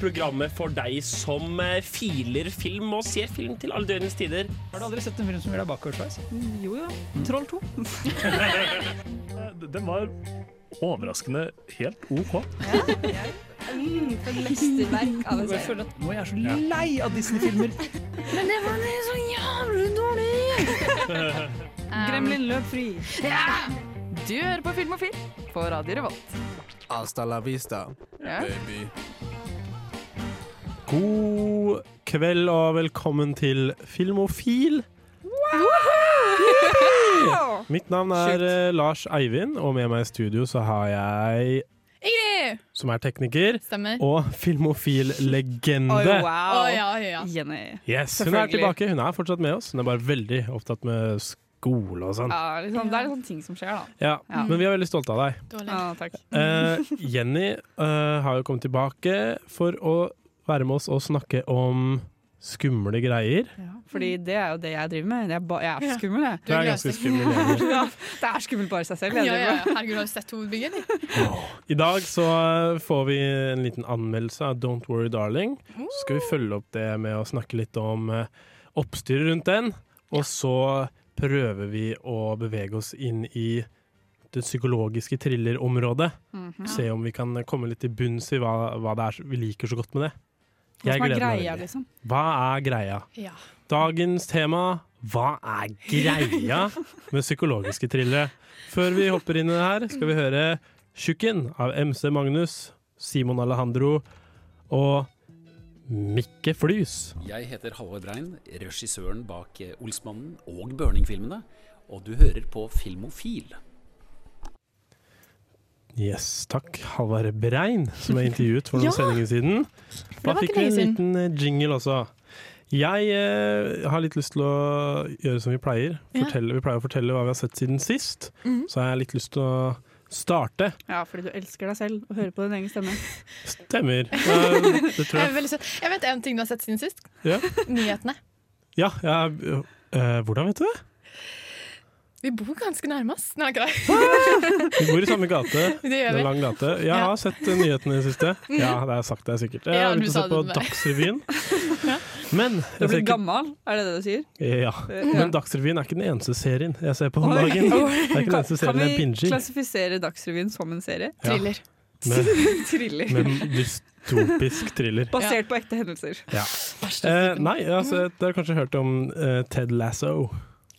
Programmet for deg som eh, filer film og ser film til alle døgnets tider. Har du aldri sett en film som gjør deg bakoversveis? Jo jo. Troll 2. Den var overraskende helt OK. Mm, for mesterverk av en serie. nå er jeg så lei av Disney-filmer. Men det var så jævlig dårlig! Gremlin løp fri. Du hører på Filmofil på Radio Revolt. Hasta la vista, Ja. baby. God kveld og velkommen til Filmofil. Mitt navn er eh, Lars Eivind, og med meg i studio så har jeg Ingrid! som er tekniker, Stemmer. og filmofil-legende. Å wow. ja, ja, ja. Jenny. Yes, hun er Selvfølgelig. tilbake. Hun er fortsatt med oss. Hun er bare veldig opptatt med skole og sånn. Ja, liksom, det er litt sånne ting som skjer, da. Ja, Ja. Men vi er veldig stolte av deg. Dårlig. Ja, takk. Eh, Jenny eh, har jo kommet tilbake for å være med oss og snakke om skumle greier. Fordi det er jo det jeg driver med. Jeg ba jeg er skummel, jeg. Du er ganske skummel. Ja, det er skummelt bare seg selv. Jeg ja, ja, ja. Herregud, har du sett hovedbygget, eller? I dag så eh, får vi en liten anmeldelse av Don't Worry Darling. Så skal vi følge opp det med å snakke litt om eh, oppstyret rundt den. Og så prøver vi å bevege oss inn i det psykologiske thrillerområdet. Mhm. Se om vi kan komme litt til bunns i hva, hva det er vi liker så godt med det. Hva som er greia, liksom. Hva er greia? Ja. Dagens tema Hva er greia med psykologiske thrillere? Før vi hopper inn i det her, skal vi høre Tjukken av MC Magnus, Simon Alejandro og Mikke Flys. Jeg heter Halvor Brein, regissøren bak eh, Olsmannen og Burning-filmene. Og du hører på Filmofil. Yes, takk. Halvard Brein, som er intervjuet for noen Ja! sendinger siden. Da fikk vi en liten eh, jingle også. Jeg eh, har litt lyst til å gjøre som vi pleier. Fortelle, vi pleier å fortelle hva vi har sett siden sist. Mhm. Så har jeg litt lyst til å starte. Ja, fordi du elsker deg selv og hører på din egen stemme. Stemmer. Eh, det tror Jeg, jeg. jeg vet en ting du har sett siden sist. Ja. Nyhetene. Ja, jeg, eh, hvordan vet du det? Vi bor ganske nærme oss. Nei, ikke det. Vi bor i samme gate. Det Det gjør er vi. lang gate. Jeg Ja. har sett eh, nyhetene i det siste. Ja, det har jeg sagt det sikkert. Jeg Ja, har du begynt å sa se på. Dagsrevyen. Men, Du jeg er ser blitt ikke, gammel, er det det du sier? ja. Men Dagsrevyen er ikke den eneste serien jeg ser på om dagen. Det er ikke den Kan, kan vi klassifisere Dagsrevyen som en serie? Ja. Thriller. Med, Thriller. med dystopisk thriller. Basert på ekte hendelser. Ja. Eh, nei, altså, dere har kanskje hørt om uh, Ted Lasso.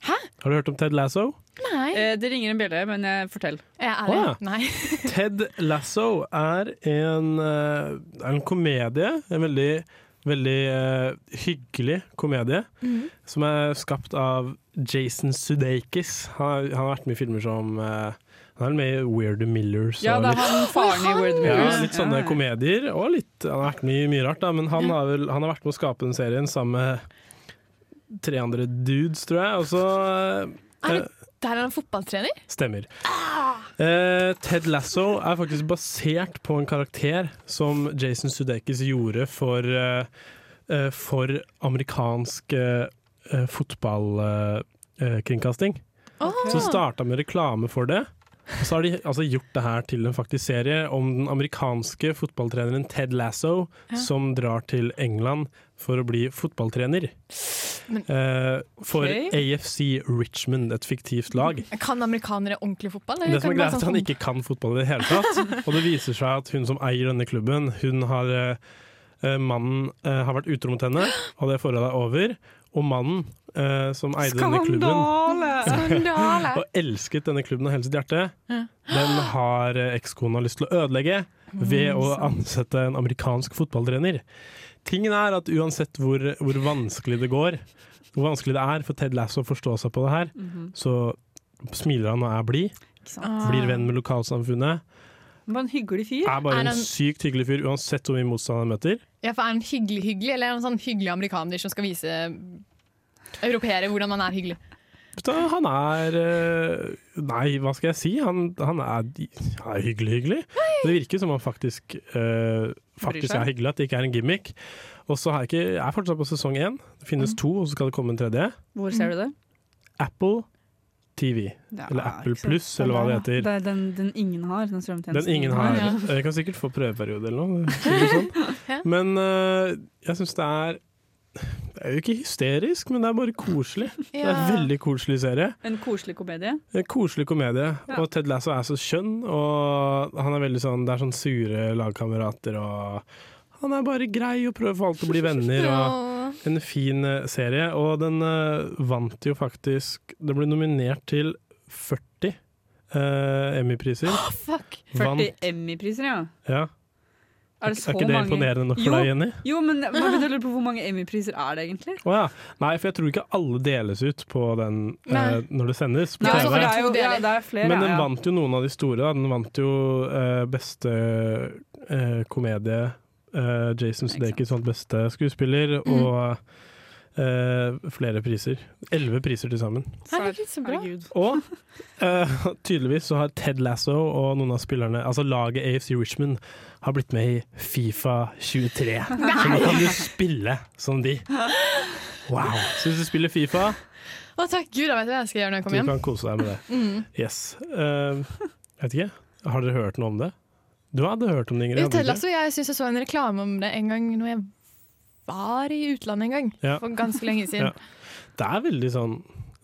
Hæ? Har du hørt om Ted Lasso? Nei. Eh, det ringer en bjelle, men eh, fortell. Jeg er ah, ja. Nei. Ted Lasso er en, eh, er en komedie. En veldig, veldig uh, hyggelig komedie. Mhm. Som er skapt av Jason Sudeikis. Han, har- han har vært med i filmer som uh, Han er med i Weird Millers. Ja, det er litt, han faren i Word ja, litt sånne Ja, ja. komedier. Og litt, han har vært med i mye rart, da, men han har, vel, han har vært med å skape den serien sammen med tre andre dudes, tror jeg. Og så Er eh, det der er han fotballtrener? Stemmer. Eh, Ted Lasso er faktisk basert på en karakter som Jason Sudeikis gjorde for, eh, eh, for amerikansk eh, eh, Okay. Så starta med reklame for det. Og så har de altså gjort det her til en faktisk serie om den amerikanske fotballtreneren Ted Lasso, Ja. som drar til England for å bli fotballtrener. Men- eh, for. AFC Richmond, et fiktivt lag. Kan amerikanere ordentlig fotball? Det som er greit, er at sånn han ikke kan fotball i det hele tatt. Og det viser seg at hun som eier denne klubben, hun har eh, eh, Mannen eh, har vært utro mot henne, og det forholdet er over. Og mannen eh, som eide denne klubben, Skandale! Skandale! og elsket denne klubben av hele sitt hjerte, Ja. den har eh, ekskona lyst til å ødelegge ved å ansette en amerikansk fotballtrener. Tingen er at uansett hvor, hvor vanskelig det går, hvor vanskelig det er for Ted Lasso å forstå seg på det her, Mhm, så smiler han og er blid, blir venn med lokalsamfunnet. Han var en hyggelig fyr. Er bare Er en en sykt hyggelig fyr, uansett hvor mye motstand han møter. Ja, for Er han hyggelig hyggelig, eller er han sånn hyggelig amerikaner som skal vise europeere hvordan man er hyggelig? Han er eh, Nei, hva skal jeg si? Han, han, er, han er hyggelig, hyggelig. Det virker som han faktisk, eh, faktisk er hyggelig, at det ikke er en gimmick. Og så er jeg ikke Jeg er fortsatt på sesong én. Det finnes to, og så skal det komme en tredje. Hvor ser du det? Apple TV. Ja, eller Apple. Pluss, eller hva det Det heter. er den, den ingen har, den strømtjenesten. Den ingen har. Ja. Jeg kan sikkert få prøveperiode eller noe. Sånn. Men uh, jeg syns det er Det er jo ikke hysterisk, men det er bare koselig. Det er en veldig koselig serie. En koselig komedie. En koselig komedie. Og Ted Lasso er så skjønn, og han er veldig sånn Det er sånn sure lagkamerater, og han er bare grei og prøver å alt å bli venner. Og. En fin eh, serie. Og den eh, vant jo faktisk Den ble nominert til 40 uh, Emmy-priser. Fuck. 40 Vant. Emmy-priser, ja. Ja. Er det så er ikke det mange? imponerende nok for Jo. deg, Jenny? Jo, men man begynner å lure på hvor mange Emmy-priser er det egentlig? Oh, ja. Nei, for jeg tror ikke alle deles ut på den eh, når det sendes på Nei, TV. det er jo ja, det er flere. Men den vant jo noen av de store. Da. Den vant jo eh, beste eh, komedie. Eh, Jason Ikke Sudeikis vant beste skuespiller, og uh, flere priser. Elleve priser til sammen. Herregud, så bra. Og uh, tydeligvis så har Ted Lasso og noen av spillerne, altså laget AFC Richmond, har blitt med i Fifa 23. Så nå kan du spille som de. Wow. Så hvis du spiller Fifa, Å, takk Gud, jeg vet hva jeg skal gjøre når jeg kommer hjem. kan kose deg med det. Mm. Yes. Eh, vet ikke. Har dere hørt noe om det? Du hadde hørt om det, Ingrid? Ted? Lasso, jeg syns jeg så en reklame om det en gang når jeg var i utlandet en gang. Ja. For ganske lenge siden. Ja. Det er veldig sånn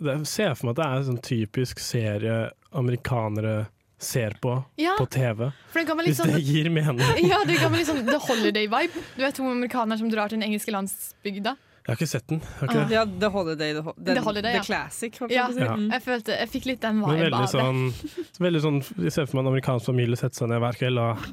det, Se for meg at det er en sånn typisk serie amerikanere ser på Ja, på TV. Hvis sånn det gir mening. ja, det ga meg litt sånn The Holiday-vibe. Du vet to amerikanere som drar til den engelske landsbygda. Jeg har ikke sett den. Ikke det. Ja, The Holiday, The, ho den, The Holiday, ja. Classic. Ja. Ja. Mm. Jeg følte, jeg fikk litt den viben vibe veldig av det. sånn, veldig sånn Jeg ser for meg en amerikansk familie sette seg ned hver kveld og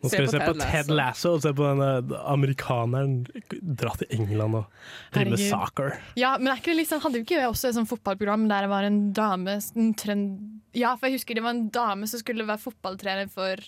nå skal vi se på Ted Lasso. Og se på denne amerikaneren dra til England og drive med soccer. Ja, men er ikke det sånn, Hadde vi ikke også et sånt fotballprogram der det var en dame en trend, Ja, for jeg husker det var en dame som skulle være fotballtrener for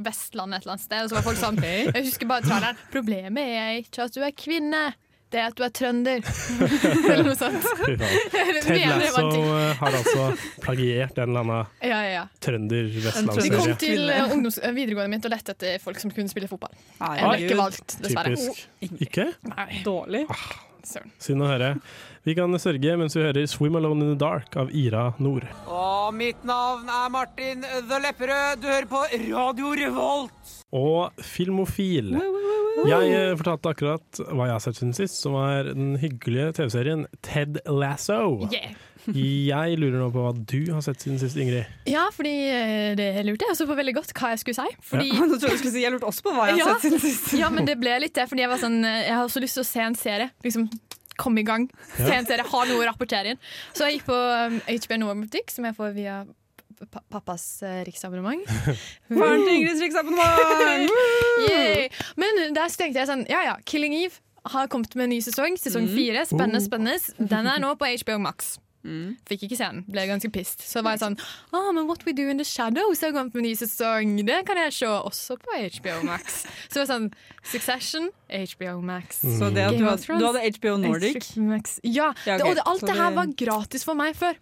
Vestlandet et eller annet sted. Og så var folk sånn Jeg husker bare traileren. Problemet er ikke at du er kvinne, det at du er trønder. Eller noe sånt. Ted Lasso eh, har altså plagiert en eller annen Ja, ja, ja. Vi trønder-vestlandsserie. kom til eh, ungdoms videregående mitt og lette etter folk som kunne spille fotball. Nei, Jeg ble ikke valgt, dessverre. Typisk. Ikke? Nei, Dårlig. Ah, Synd å høre. Vi kan sørge mens vi hører 'Swim Alone in the Dark' av Ira Nord. Og mitt navn er Martin The Lepperød. Du hører på Radio Revolt. Og Filmofil. Jeg eh, fortalte akkurat hva jeg har sett siden sist, som er den hyggelige TV-serien Ted Lasso. Yeah. Jeg lurer nå på hva du har sett siden sist, Ingrid. Ja, fordi eh, det lurte jeg også på veldig godt hva jeg skulle si. Fordi Nå tror jeg du skulle si jeg lurte også på hva jeg har Ja. sett siden sist. Ja, men det ble litt det, fordi jeg var sånn eh, Jeg har også lyst til å se en serie. Liksom komme i gang. Ja. en serie, ha noe å rapportere inn. Så jeg gikk på um, HBO Nova-butikk, som jeg får via pa pappas eh, riksabonnement. Faren til Ingrids riksabonnement! Men der så tenkte jeg sånn Ja ja, Killing Eve har kommet med en ny sesong. Sesong Mm. fire. Spennende, Oh. spennende. Den er nå på HBO Max. Mm. Fikk ikke se den. Ble ganske pissed. Så var jeg sånn ah, men What We Do In The Shadows har kommet med ny sesong. Det kan jeg se også på HBO Max. Så det var sånn Succession, HBO Max. Mm. Så det at du, hadde, du hadde HBO Nordic? HBO Max. Ja, Ja, det, og det, alt det her var gratis for meg før.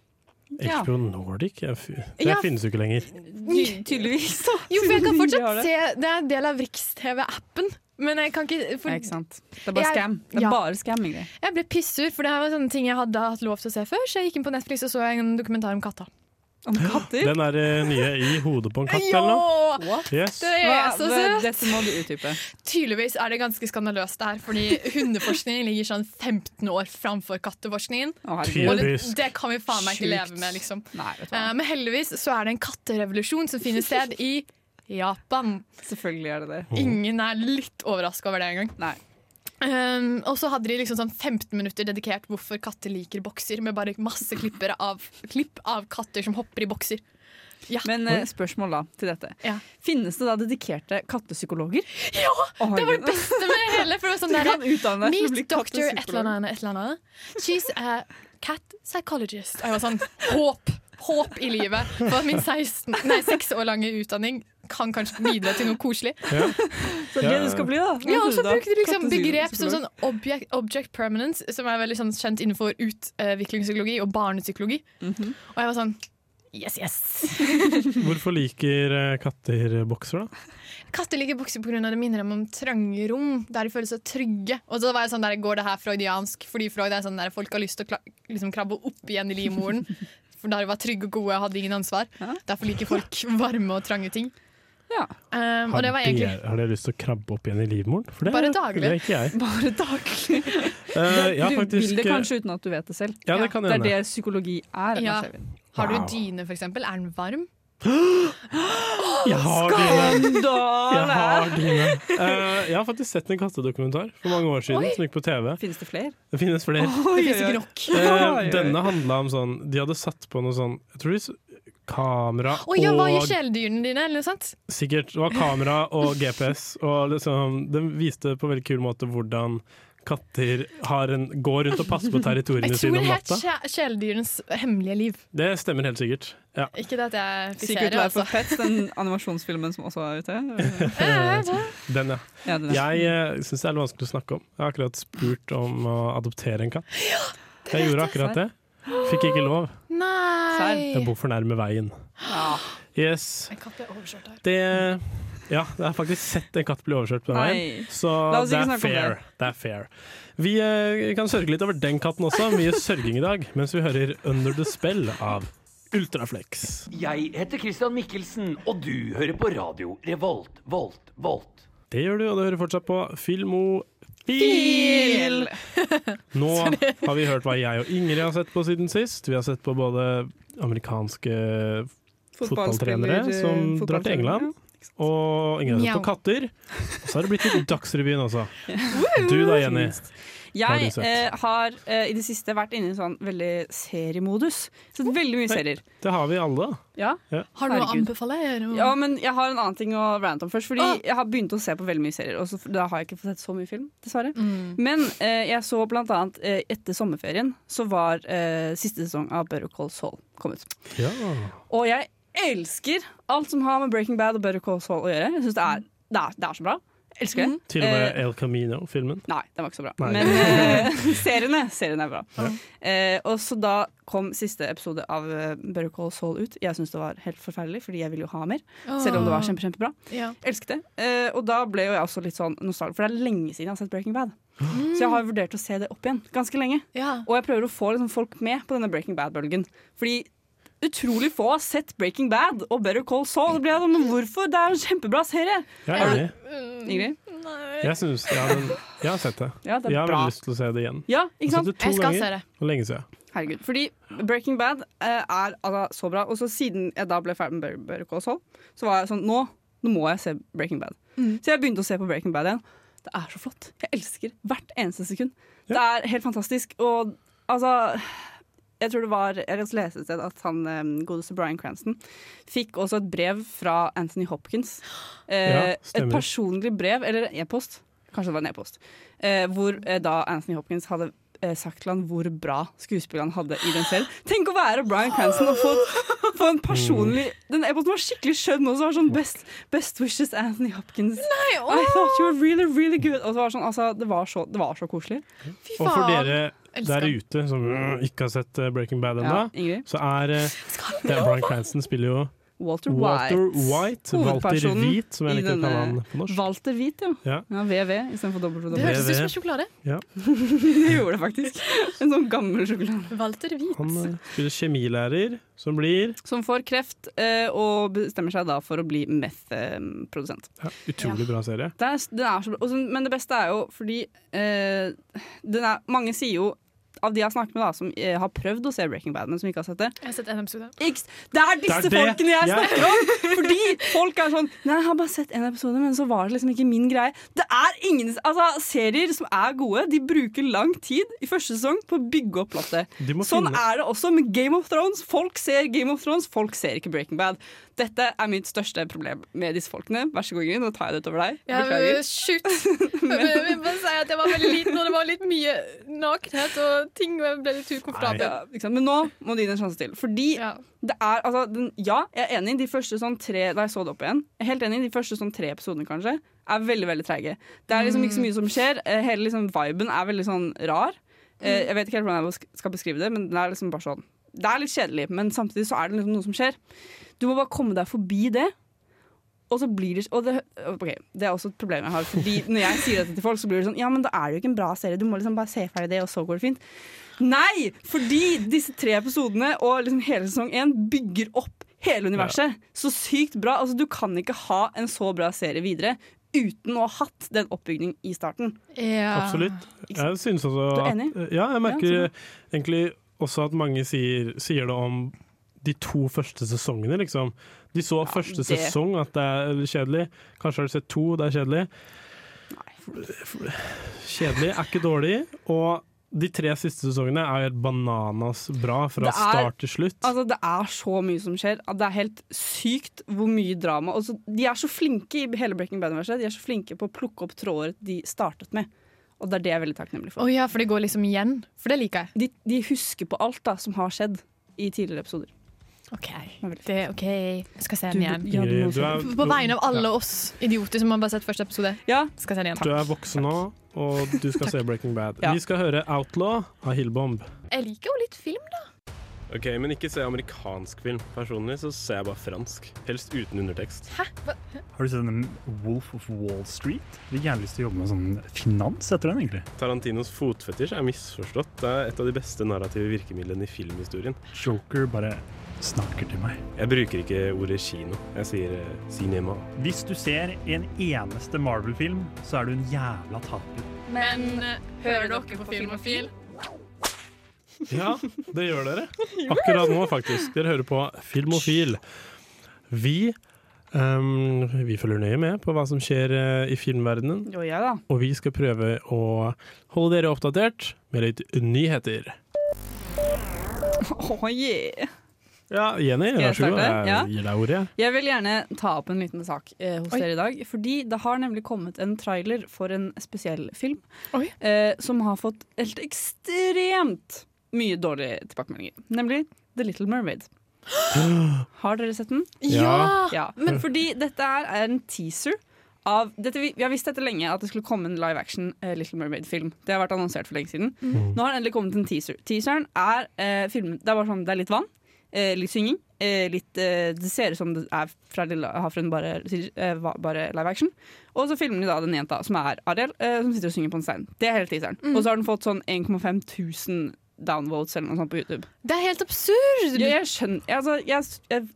Ja. HBO Nordic? Det Ja. finnes jo ikke lenger. Ty- Tydeligvis, da. Jo, for jeg kan fortsatt det. se Det er en del av Riks-TV-appen. Men jeg kan ikke for, Ja, ikke sant. Det er bare Jeg- scam. Det er ja. bare scamming. Jeg ble pissur, for det her var sånne ting jeg hadde hatt lov til å se før. Så jeg gikk inn på Netflix og så en dokumentar om katter. Om katter? Den er uh, nye i hodet på en katt eller noe. Ja! Yes. Det er så søtt! dette må du utdype. Tydeligvis er det ganske skandaløst det her, fordi hundeforskningen ligger sånn 15 år framfor katteforskningen. Å. Og det, det kan vi faen meg ikke leve med, liksom. Nei, uh, du. Men heldigvis så er det en katterevolusjon som finner sted i Japan. Selvfølgelig er det det. Ingen er litt overraska over det engang. Nei. Um, og så hadde de liksom sånn 15 minutter dedikert hvorfor katter liker bokser, med bare masse klipper av, klipp av katter som hopper i bokser. Ja. Men uh, spørsmål da til dette. Ja. Finnes det da dedikerte kattepsykologer? ja! Oh, Det var det beste med hele! For det var sånn der, utdanne deg Meet doctor et eller annet, et eller annet. She's a cat psychologist. Og jeg var sånn Håp! Håp i livet. For min 16, nei, 6 år lange utdanning kan kanskje bidra til noe koselig. Ja. Så det er det du skal bli, da. Ja, og så brukte de liksom begrep som sånn object, object permanence, som er veldig sånn kjent innenfor utviklingspsykologi og barnepsykologi. Mhm. Og jeg var sånn Yes, yes! Hvorfor liker eh, katter bokser, da? Katter liker bokser pga. det minner dem om trange rom, der de føler seg trygge. Og så var jeg sånn der, Går det her freudiansk? Fordi Freud er sånn der folk har lyst til å kla liksom krabbe opp igjen i livmoren. For da de var trygge og gode og hadde ingen ansvar. Derfor liker folk varme og trange ting. Ja. Um, og Har det var dere egentlig har dere lyst til å krabbe opp igjen i livmoren? For det, Bare daglig. det er ikke jeg. Bare daglig. uh, ja, du faktisk, vil det eh, kanskje uten at du vet det selv. Ja, det kan det er det psykologi er. Ja. Har du Wow. dyne, for eksempel? Er den varm? Jeg har dine! Jeg Skandale! har dine. Eh, jeg har faktisk sett en kattedokumentar for mange år siden som gikk på TV. Finnes det flere? Det finnes flere. Oi, Det finnes ikke nok. Oi, oi. denne handla om sånn De hadde satt på noe sånn Jeg tror de kamera Å ja, hva gjør kjæledyrene dine? Eller noe sånt? Sikkert. Det var kamera og GPS, og liksom, den viste på veldig kul måte hvordan katter har en, går rundt og passer på territoriene Jeg tror det er het kjæledyrenes hemmelige liv. Det stemmer helt sikkert. Ja. Ikke det at jeg Secret Sikkert Life altså. of Pets, den animasjonsfilmen som også er ute. Den, ja. Ja, den Jeg uh, syns det er litt vanskelig å snakke om. Jeg har akkurat spurt om å adoptere en katt. Jeg gjorde akkurat det. Fikk ikke lov. Nei! Jeg bor for nærme veien. Ja. Yes. En katt ble overkjørt her. Det Ja, jeg har faktisk sett en katt bli overkjørt på den veien, så det er fair. Det er fair. Vi eh, kan sørge litt over den katten også. Mye sørging i dag, mens vi hører 'Under the Spell' av Ultraflex. Jeg heter Christian Mikkelsen, og du hører på radio Revolt, Volt, Volt. Det gjør du, og du hører fortsatt på Filmofil. Fil! Nå har vi hørt hva jeg og Ingrid har sett på siden sist. Vi har sett på både amerikanske fotballtrenere som drar til England, og Ingrid har sett på katter. Og så har det blitt litt Dagsrevyen også. Du da, Jenny? Har Jeg sett? eh, har eh, i det siste vært inne i sånn veldig seriemodus. Sett veldig mye serier. Det har vi alle. Ja. Har du noe å anbefale? Ja, men jeg har en annen ting å rante om først. Fordi Ah. jeg har begynt å se på veldig mye serier, og så, da har jeg ikke fått sett så mye film, dessverre. Mm. Men eh, jeg så blant annet eh, etter sommerferien, så var eh, siste sesong av Better Call Saul kommet. Ja. Og jeg elsker alt som har med Breaking Bad og Better Call Saul å gjøre. Jeg synes det er, det er, det er så bra. Elsker det. Til og med Eh, El Camino-filmen. Nei, den var ikke så bra. Nei. Men uh, seriene, seriene er bra. Ja. Uh, og så da kom siste episode av eh, Better Call Saul ut. Jeg syntes det var helt forferdelig, fordi jeg ville jo ha mer. Selv om det var kjempe, kjempebra. Ja. Elsket det. Uh, og da ble jo jeg også litt sånn nostalgisk, for det er lenge siden jeg har sett Breaking Bad. Så jeg har vurdert å se det opp igjen ganske lenge. Ja. Og jeg prøver å få liksom, folk med på denne Breaking Bad-bølgen. Fordi utrolig få har sett Breaking Bad og Better Call Saul. Det blir sånn, men hvorfor? Det er en kjempebra serie. Jeg er Har enig. Ingrid? Jeg, synes, ja, men, jeg har sett det. Ja, det er jeg har bra. veldig lyst til å se det igjen. Ja, Jeg ikke har sant? to Jeg skal ganger. se det. Og lenge siden. Herregud. Fordi Breaking Bad eh, er altså, så bra. Og så siden jeg da ble ferdig med Better- Call Saul, så var jeg sånn Nå, nå må jeg se Breaking Bad. Mm. Så jeg begynte å se på Breaking Bad igjen. Det er så flott. Jeg elsker hvert eneste sekund. Det er helt fantastisk. Og altså jeg tror det var, jeg leste et sted at han eh, godeste Bryan Cranston fikk også et brev fra Anthony Hopkins. Eh, Ja, et personlig brev, eller e-post, kanskje det var en e-post, eh, hvor eh, da Anthony Hopkins hadde eh, sagt til han hvor bra skuespiller han hadde i den selv. Tenk å være Bryan Cranston og få, få en personlig Den e-posten var skikkelig skjønn også. Var sånn best, best wishes Anthony Hopkins. Nei, I thought you were really, really good. Og det var, sånn, altså, det var, så, det var så koselig. Fy faen. Og for dere der ute som øh, ikke har sett øh, Breaking Bad ennå, Ja, så er øh, det er Bryan Cranston spiller jo Walter Walter White. White. Walter Hvit, som jeg liker å kalle han på norsk. Walter Hvit, ja. Ja. ja VV istedenfor dobbelt Det høres hørtes ut som sjokolade. sjokolade. Det gjorde det faktisk. En sånn gammel sjokolade. Walter Hvit. Han spiller kjemilærer, som blir Som får kreft eh, og bestemmer seg da for å bli meth-produsent. ja, utrolig bra serie. Det er, den er så Men det beste er jo fordi eh, den er, Mange sier jo av de jeg har snakket med da som eh, har prøvd å se Breaking Bad, men som ikke har sett det Jeg har sett en episode. Ikke, det er disse Det er det folkene jeg jeg- snakker om! Fordi folk er sånn Nei, jeg har bare sett en episode, men så var det liksom ikke min greie. Det er ingen Altså, serier som er gode, de bruker lang tid i første sesong på å bygge opp plottet. Sånn finne- er det også med Game of Thrones. Folk ser Game of Thrones, folk ser ikke Breaking Bad. Dette er mitt største problem med disse folkene. Vær så god, Gry, nå tar jeg det utover deg. Ja, Beklager. shoot. Jeg vil bare si at jeg var veldig liten, og det var litt mye nakenhet, og ting og jeg ble litt ukomfortable. Ja. Men nå må du gi det en sjanse til. Fordi det er altså den, Ja, jeg er enig. De første sånn tre Da jeg så det opp igjen, jeg er helt enig, de første sånn tre episodene kanskje er veldig veldig treige. Det er liksom ikke så mye som skjer. Eh, Hele liksom viben er veldig sånn rar. Eh, Jeg vet ikke helt hvordan jeg skal beskrive det, men det er liksom bare sånn Det er litt kjedelig, men samtidig så er det liksom noe som skjer. Du må bare komme deg forbi det. Og så blir det, og det, okay, det er også et problem jeg har. Fordi Når jeg sier dette til folk, så blir det sånn Ja, men da er det jo ikke en bra serie. Du må liksom bare se ferdig det, og så går det fint. Nei! Fordi disse tre episodene og liksom hele sesong én bygger opp hele universet. Så sykt bra. Altså, du kan ikke ha en så bra serie videre uten å ha hatt den oppbyggingen i starten. Absolutt. Jeg synes er at enig? Ja, jeg merker Ja, egentlig også at mange sier, sier det om de to første sesongene, liksom. De så første det- sesong at det er kjedelig. Kanskje har du sett to, det er kjedelig. Kjedelig er ikke dårlig. Og de tre siste sesongene er helt bananas bra fra er- start til slutt. Altså, det er så mye som skjer. Det er helt sykt hvor mye drama og De er så flinke i hele Breaking Bad-universet. De er så flinke på å plukke opp tråder de startet med. Og det er det jeg er veldig takknemlig for. Oh, ja, for det går liksom igjen? For det liker jeg. De, de husker på alt da som har skjedd i tidligere episoder. OK. Det, ok, Jeg skal se den igjen. ja, du Du er- På vegne av alle Ja. oss idioter som har bare sett første episode. Ja. Skal se den igjen. Du er voksen nå, og du skal se Breaking Bad. Ja. Vi skal høre Outlaw av Hillbomb. Jeg liker jo litt film, da. Ok, Men ikke se amerikansk film. Personlig så ser jeg bare fransk. Helst uten undertekst. Hæ? Hva? Har du sett den Wolf of Wall Street? Jeg har gjerne lyst til å jobbe med sånn finans etter den, egentlig. Tarantinos fotfetisj er misforstått. Det er et av de beste narrative virkemidlene i filmhistorien. Joker bare snakker til meg. Jeg bruker ikke ordet kino. Jeg sier eh, cinema. Hvis du ser en eneste Marvel-film, så er du en jævla taper. Men eh, hører dere på Filmofil? Ja, det gjør dere. Akkurat nå, faktisk. Dere hører på Filmofil. Vi um, vi følger nøye med på hva som skjer eh, i filmverdenen. Jo, ja da. Og vi skal prøve å holde dere oppdatert med litt nyheter. Oh, yeah. Ja, Jenny, jeg vær så god. Jeg Ja. gir deg ordet. Jeg vil gjerne ta opp en liten sak eh, hos Oi. dere i dag. Fordi det har nemlig kommet en trailer for en spesiell film eh, som har fått helt ekstremt mye dårlige tilbakemeldinger. Nemlig The Little Mermaid. Har dere sett den? Ja! Ja, men fordi dette er en teaser av dette, vi, har visst dette lenge at det skulle komme en live action uh, Little Mermaid-film. Det har vært annonsert for lenge siden. Mm. Nå har det endelig kommet en teaser. Teaseren er uh, filmen Det er bare sånn, det er litt vann, uh, litt synging. Litt, det ser ut som det er fra Lille Havfruen, bare, bare live action. Og så filmer de da den jenta som er Ariel, som sitter og synger på en stein. Det er hele teaseren. Mm. Og så har den fått sånn 1,5 tusen downvotes eller noe sånt på YouTube. Det er helt absurd! Ja, jeg skjønner altså, jeg, jeg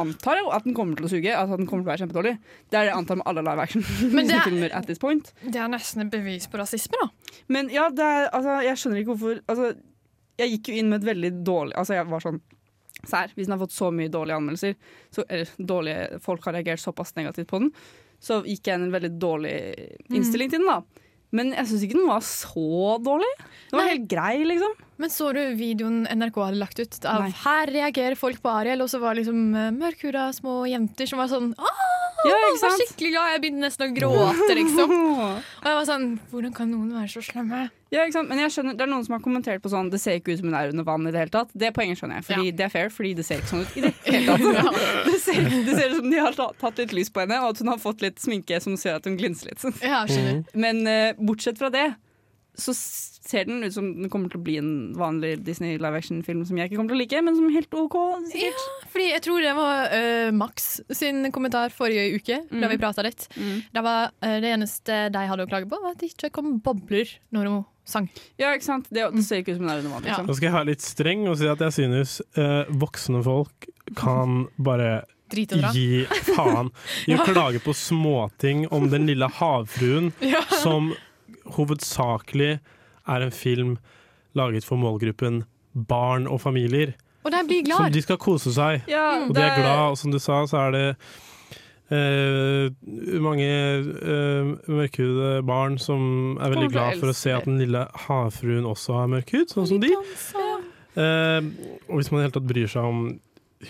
antar jo at den kommer til å suge, altså at den kommer til å være kjempedårlig. Det er det jeg antar med alle live action Men det er- filmer at this point. Det er nesten et bevis på rasisme, da. Men ja, det er, altså, jeg skjønner ikke hvorfor altså, Jeg gikk jo inn med et veldig dårlig Altså, jeg var sånn Sær, hvis den har fått så mye dårlige anmeldelser, så, eller dårlige, folk har reagert såpass negativt på den, så gikk jeg inn en veldig dårlig innstilling til den, da. Men jeg syns ikke den var så dårlig. Den var Nei. helt grei, liksom. Men så du videoen NRK hadde lagt ut? Av Nei. her reagerer folk på Ariel, og så var det liksom eh, mørkhuda små jenter som var sånn Åh, Ja, ikke jeg var skikkelig glad. Jeg begynte nesten å gråte, liksom. Og jeg var sånn Hvordan kan noen være så slemme? Ja, ikke sant? Men jeg skjønner, det er noen som har kommentert på sånn Det ser ikke ut som hun er under vann i det hele tatt. Det poenget skjønner jeg, fordi det er fair, fordi det ser ikke sånn ut i det hele tatt. det, ser, det ser ut som de har tatt litt lys på henne, og at hun har fått litt sminke som ser at hun glinser litt. Ja, skjønner. Men uh, bortsett fra det, så ser den ut som den kommer til å bli en vanlig Disney live action-film som jeg ikke kommer til å like, men som er helt OK. sikkert. Ja, Fordi jeg tror det var uh, Max sin kommentar forrige uke, da Mm. vi prata litt. Det var uh, det eneste de hadde å klage på, var at det ikke kom bobler når hun sang. Ja, ikke sant? Det, det ser ikke ut som det er under vann. Liksom. Nå skal jeg være litt streng og si at jeg synes uh, voksne folk kan bare gi faen i å Ja. klage på småting om den lille havfruen, Ja. som hovedsakelig er en film laget for målgruppen barn og familier. Og de blir Som de skal kose seg, Ja, og de er glad. Og som du sa, så er det Uh, mange uh, mørkhudede barn som er veldig glad for å se at den lille havfruen også har mørk hud, sånn som de. Uh, og hvis man i det hele tatt bryr seg om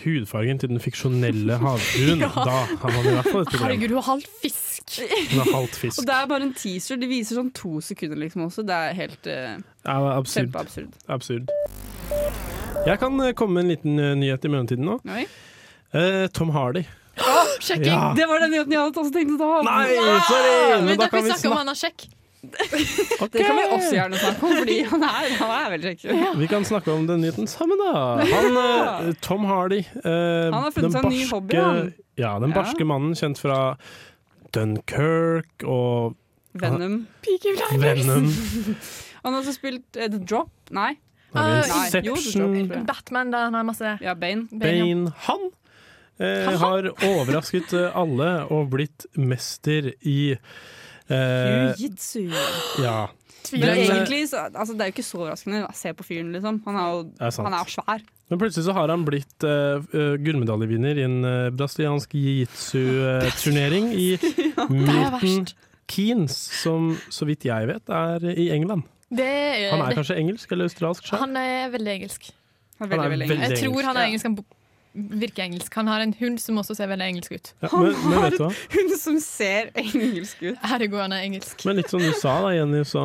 hudfargen til den fiksjonelle havfruen. Ja. Da har man i hvert fall et problem. Herregud, hun er halvt fisk. Hun er halvt fisk. Og det er bare en teaser. De viser sånn to sekunder liksom også. Det er helt uh, Ja, det er absurd. kjempeabsurd. absurd. Jeg kan eh, komme med en liten eh, nyhet i mellomtiden nå. Oi. Uh, Tom Hardy. Sjekking! Ja. Det var den nyheten jeg hadde også tenkt å ta. Nei, sorry! Men Men da kan vi snakke om han har sjekk. Det kan vi også gjerne snakke om, fordi han er, han er veldig kjekk. Vi kan snakke om den nyheten sammen, da. Han, ja. Tom Hardy. eh, Han har funnet seg en ny hobby, han. Ja, den Ja. barske mannen kjent fra Dunkirk og Venom. Venom. Han har også spilt eh, The Drop. Nei. Jo, Inception, tror. Batman, da han har masse Ja, Bane. Bane. Han eh, har overrasket eh, alle og blitt mester i eh, Jiu-jitsu. Ja. Men eh, egentlig, så, altså, det er jo ikke så overraskende. Se på fyren, liksom. Han er jo er han er svær. Men plutselig så har han blitt uh, gullmedaljevinner i en uh, brasiliansk jiu-jitsu-turnering i Milton Keanes, som så vidt jeg vet er i England. Det er, Han er det- kanskje engelsk eller australsk? selv? Han er veldig engelsk. Han er veldig, veldig Jeg tror han er engelsk. engelsk. Han virker engelsk. Han har en hund som også ser veldig engelsk ut. Ja, men, men vet du hva? Hun som ser engelsk ut. Herregud, han er engelsk. Men litt som du sa da, Jenny, så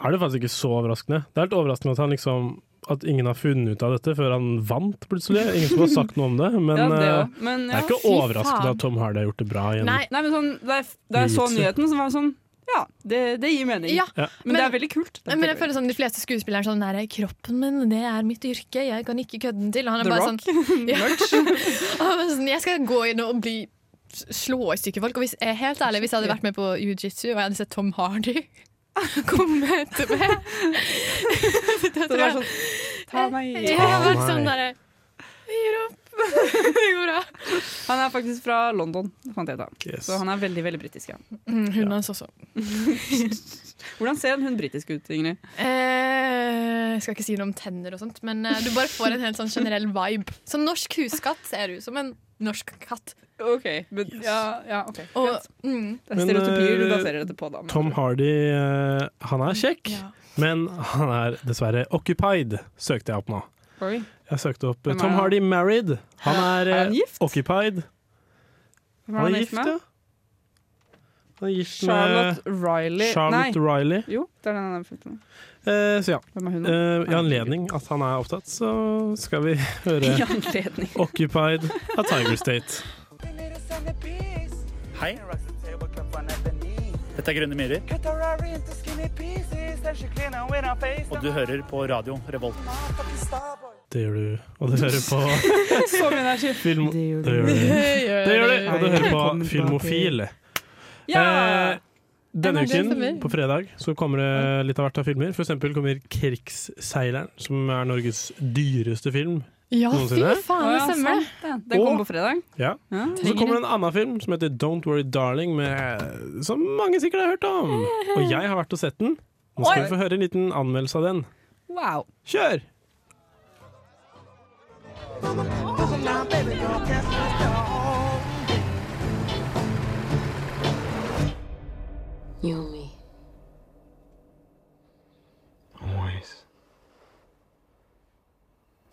er det faktisk ikke så overraskende. Det er litt overraskende at han liksom at ingen har funnet ut av dette før han vant, plutselig. Ingen som har sagt noe om det. Men, Ja, det eh. Men, det ja, er ikke overraskende at Tom Hardy har gjort det bra. Jenny. Nei, nei, men sånn, da jeg, da jeg så nyheten, så var det sånn Ja, det, det gir mening. Ja, men, Men, det er veldig kult. Men jeg føler sånn De fleste skuespillere er sånn Nei, kroppen min, det er mitt yrke. Jeg kan ikke kødde den til. Og han er The bare Rock. sånn, ja. Sånn Jeg skal gå inn og bli slå i stykker folk. Og hvis, er helt ærlig, hvis jeg hadde vært med på jiu-jitsu og jeg hadde sett Tom Hardy komme etter meg Det det var sånn Ta meg i Jeg har vært sånn derre Gir opp. Det går bra. Han er faktisk fra London, fant jeg ut. Yes. Så han er veldig veldig britisk. Ja. Mm, Hunden hans også. Hvordan ser en hund britisk ut, Ingrid? Eh, jeg skal ikke si noe om tenner og sånt, men eh, du bare får en helt sånn generell vibe. Så norsk huskatt ser ut som en norsk katt. OK. Men, ja, ja, okay. Og, mm, Det er Men, stereotypier du eh, baserer dette på, da. men- Tom Hardy, eh, han er kjekk, ja. men han er dessverre occupied, søkte jeg opp nå. Oi. Jeg søkte opp eh, er Tom? Hardy married. Han er, Er han eh, gift? occupied. Hvem Han er er gift gift, med? ja. Han er gift Charlotte med Riley. Charlotte Nei, Riley. jo, det er den han er født med. Uh, så ja, er eh, i anledning at han er opptatt, så skal vi høre I. Occupied av Tiger State. Hei. Dette er Grønne myrer, og du hører på radio Revolt. Det gjør du. Og du hører på Så mye energi. film... Det gjør Det gjør du. Det gjør du. Og du hører på Filmofil. Ja! Eh, denne uken, på fredag, så kommer det litt av hvert av filmer. For eksempel kommer 'Krigsseileren', som er Norges dyreste film. ja, fy faen, det stemmer det. Den kommer på fredag. Ja. Ja. Og så kommer det en annen film som heter 'Don't Worry Darling', med, som mange sikkert har hørt om. Og jeg har vært og sett den. Nå skal Oi. vi få høre en liten anmeldelse av den. Wow. Kjør! You and me. Always.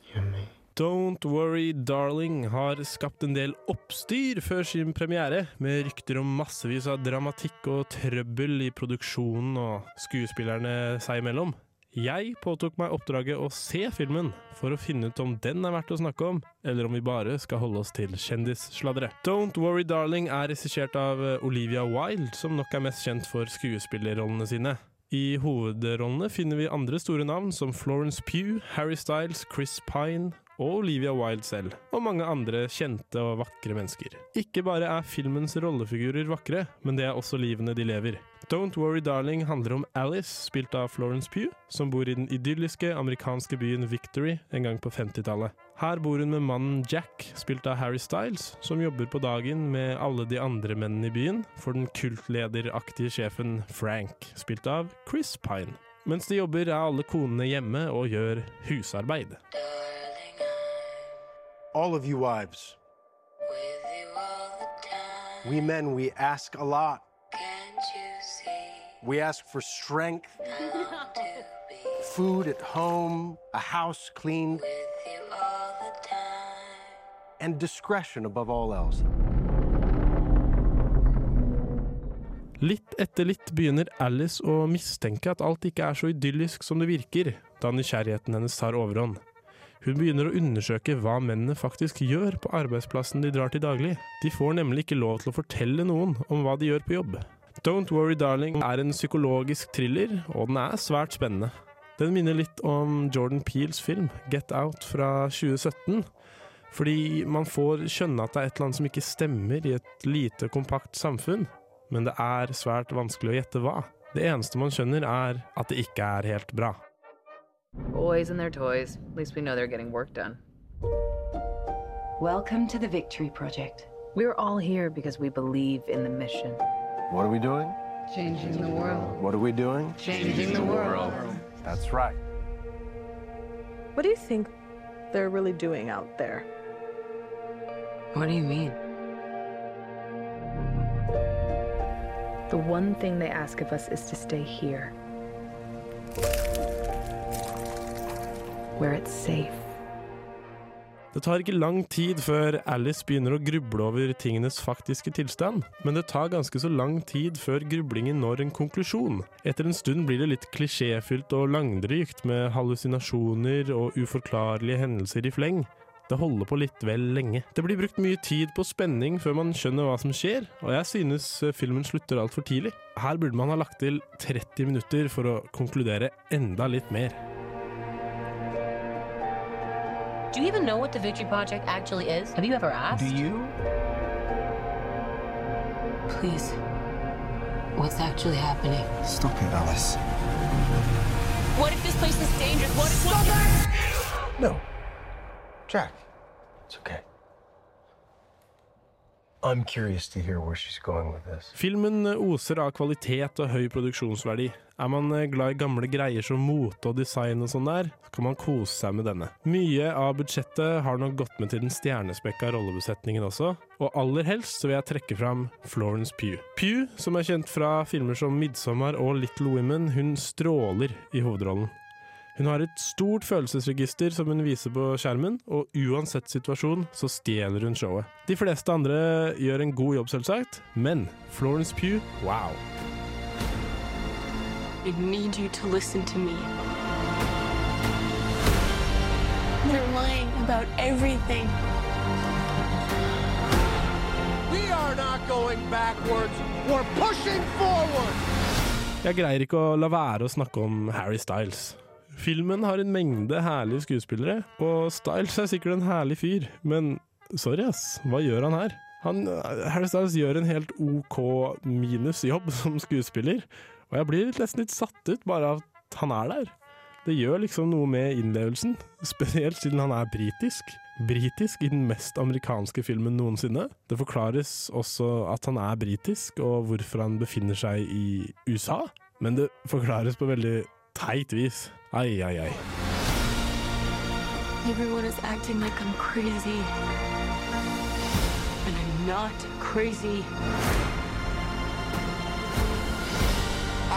You and me. Don't Worry Darling har skapt en del oppstyr før sin premiere, med rykter om massevis av dramatikk og trøbbel i produksjonen og skuespillerne seg imellom. Jeg påtok meg oppdraget å se filmen, for å finne ut om den er verdt å snakke om, eller om vi bare skal holde oss til kjendissladre. Don't Worry Darling er regissert av eh, Olivia Wilde, som nok er mest kjent for skuespillerrollene sine. I hovedrollene finner vi andre store navn som Florence Pugh, Harry Styles, Chris Pine og Olivia Wilde selv, og mange andre kjente og vakre mennesker. Ikke bare er filmens rollefigurer vakre, men det er også livene de lever. Don't Worry Darling handler om Alice, spilt av Florence Pugh, som bor i den idylliske amerikanske byen Victory en gang på 50-tallet. Her bor hun med mannen Jack, spilt av Harry Styles, som jobber på dagen med alle de andre mennene i byen, for den kultlederaktige sjefen Frank, spilt av Chris Pine. Mens de jobber er alle konene hjemme og gjør husarbeid. All of you wives. We men, we ask a lot. We ask for strength, food at home, a house cleaned. and discretion above all else. Litt etter litt begynner Alice å mistenke at alt ikke er så idyllisk som det virker, da nysgjerrigheten hennes tar overhånd. Hun begynner å undersøke hva mennene faktisk gjør på arbeidsplassen de drar til daglig. De får nemlig ikke lov til å fortelle noen om hva de gjør på jobb. Don't Worry Darling er en psykologisk thriller, og den er svært spennende. Den minner litt om Jordan Peels film Get Out fra 2017. Fordi man får skjønne at det er et eller annet som ikke stemmer i et lite, kompakt samfunn. Men det er svært vanskelig å gjette hva. Det eneste man skjønner, er at det ikke er helt bra. Boys and their toys. At least we know they're getting work done. Welcome to the Victory Project. We're all here because we believe in the mission. What are we doing? Changing the world. What are we doing? Changing the world. That's right. What do you think they're really doing out there? What do you mean? The one thing they ask of us is to stay here. Where it's safe. Det tar ikke lang tid før Alice begynner å gruble over tingenes faktiske tilstand, men det tar ganske så lang tid før grublingen når en konklusjon. Etter en stund blir det litt klisjéfylt og langdrygt med hallusinasjoner og uforklarlige hendelser i fleng. Det holder på litt vel lenge. Det blir brukt mye tid på spenning før man skjønner hva som skjer, og jeg synes eh, filmen slutter altfor tidlig. Her burde man ha lagt til 30 minutter for å konkludere enda litt mer. Do you even know what the Victory Project actually is? Have you ever asked? Do you? Please. What's actually happening? Stop it, Alice. What if this place is dangerous? What if Stop it! No. Jack, it's okay. I'm curious to hear where she's going with this. Filmen oser av kvalitet og høy produksjonsverdi. Er man eh, glad i gamle greier som mote og design og sånn der, så kan man kose seg med denne. Mye av budsjettet har nok gått med til den stjernespekka rollebesetningen også, og aller helst så vil jeg trekke fram Florence Pugh. Pugh, som er kjent fra filmer som Midsommar og Little Women, hun stråler i hovedrollen. Hun har et stort følelsesregister som hun viser på skjermen, og uansett situasjon så stjeler hun showet. De fleste andre gjør en god jobb, selvsagt, men Florence Pugh, wow. I need you to listen to me. They're lying about everything. We are not going backwards. We're pushing forward. Jeg greier ikke å la være å snakke om Harry Styles. Filmen har en mengde herlige skuespillere, og Styles er sikkert en herlig fyr, men sorry ass, hva gjør han her? Han, Harry Styles gjør en helt OK minus jobb som skuespiller, og jeg blir nesten litt satt ut bare av at han er der. Det gjør liksom noe med innlevelsen, spesielt siden han er britisk. Britisk i den mest amerikanske filmen noensinne. Det forklares også at han er britisk, og hvorfor han befinner seg i USA. Men det forklares på veldig teit vis. Ai, ai, ai. Everyone is acting like I'm crazy. And I'm not crazy.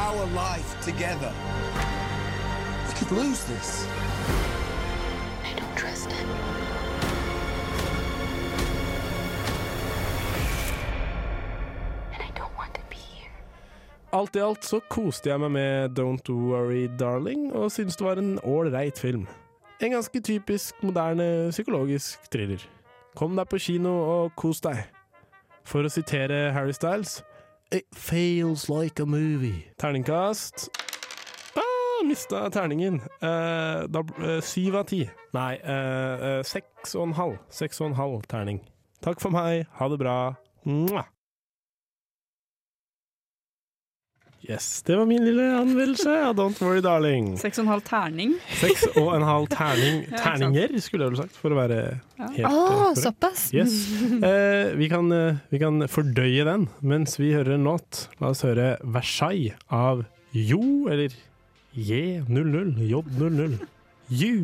Our life together. We could lose this. I don't trust him. And I don't want to be here. Alt i alt så koste jeg meg med Don't Worry Darling, og syntes det var en ålreit film. En ganske typisk moderne psykologisk thriller. Kom deg på kino og kos deg. For å sitere Harry Styles It feels like a movie. Terningkast ah, Mista terningen. Eh, da, eh, syv av ti. Nei, eh, eh, seks og en halv. Seks og en halv terning. Takk for meg. Ha det bra. Mwah. Yes, det var min lille anmeldelse av Don't Worry Darling. Seks og en halv terning. Seks og en halv terning. Terninger, skulle jeg vel sagt, for å være Ja. helt eh, såpass? Yes. Eh, vi, kan, eh, vi kan fordøye den mens vi hører en låt. La oss høre Versailles av Jo, eller J00, J00. Ju,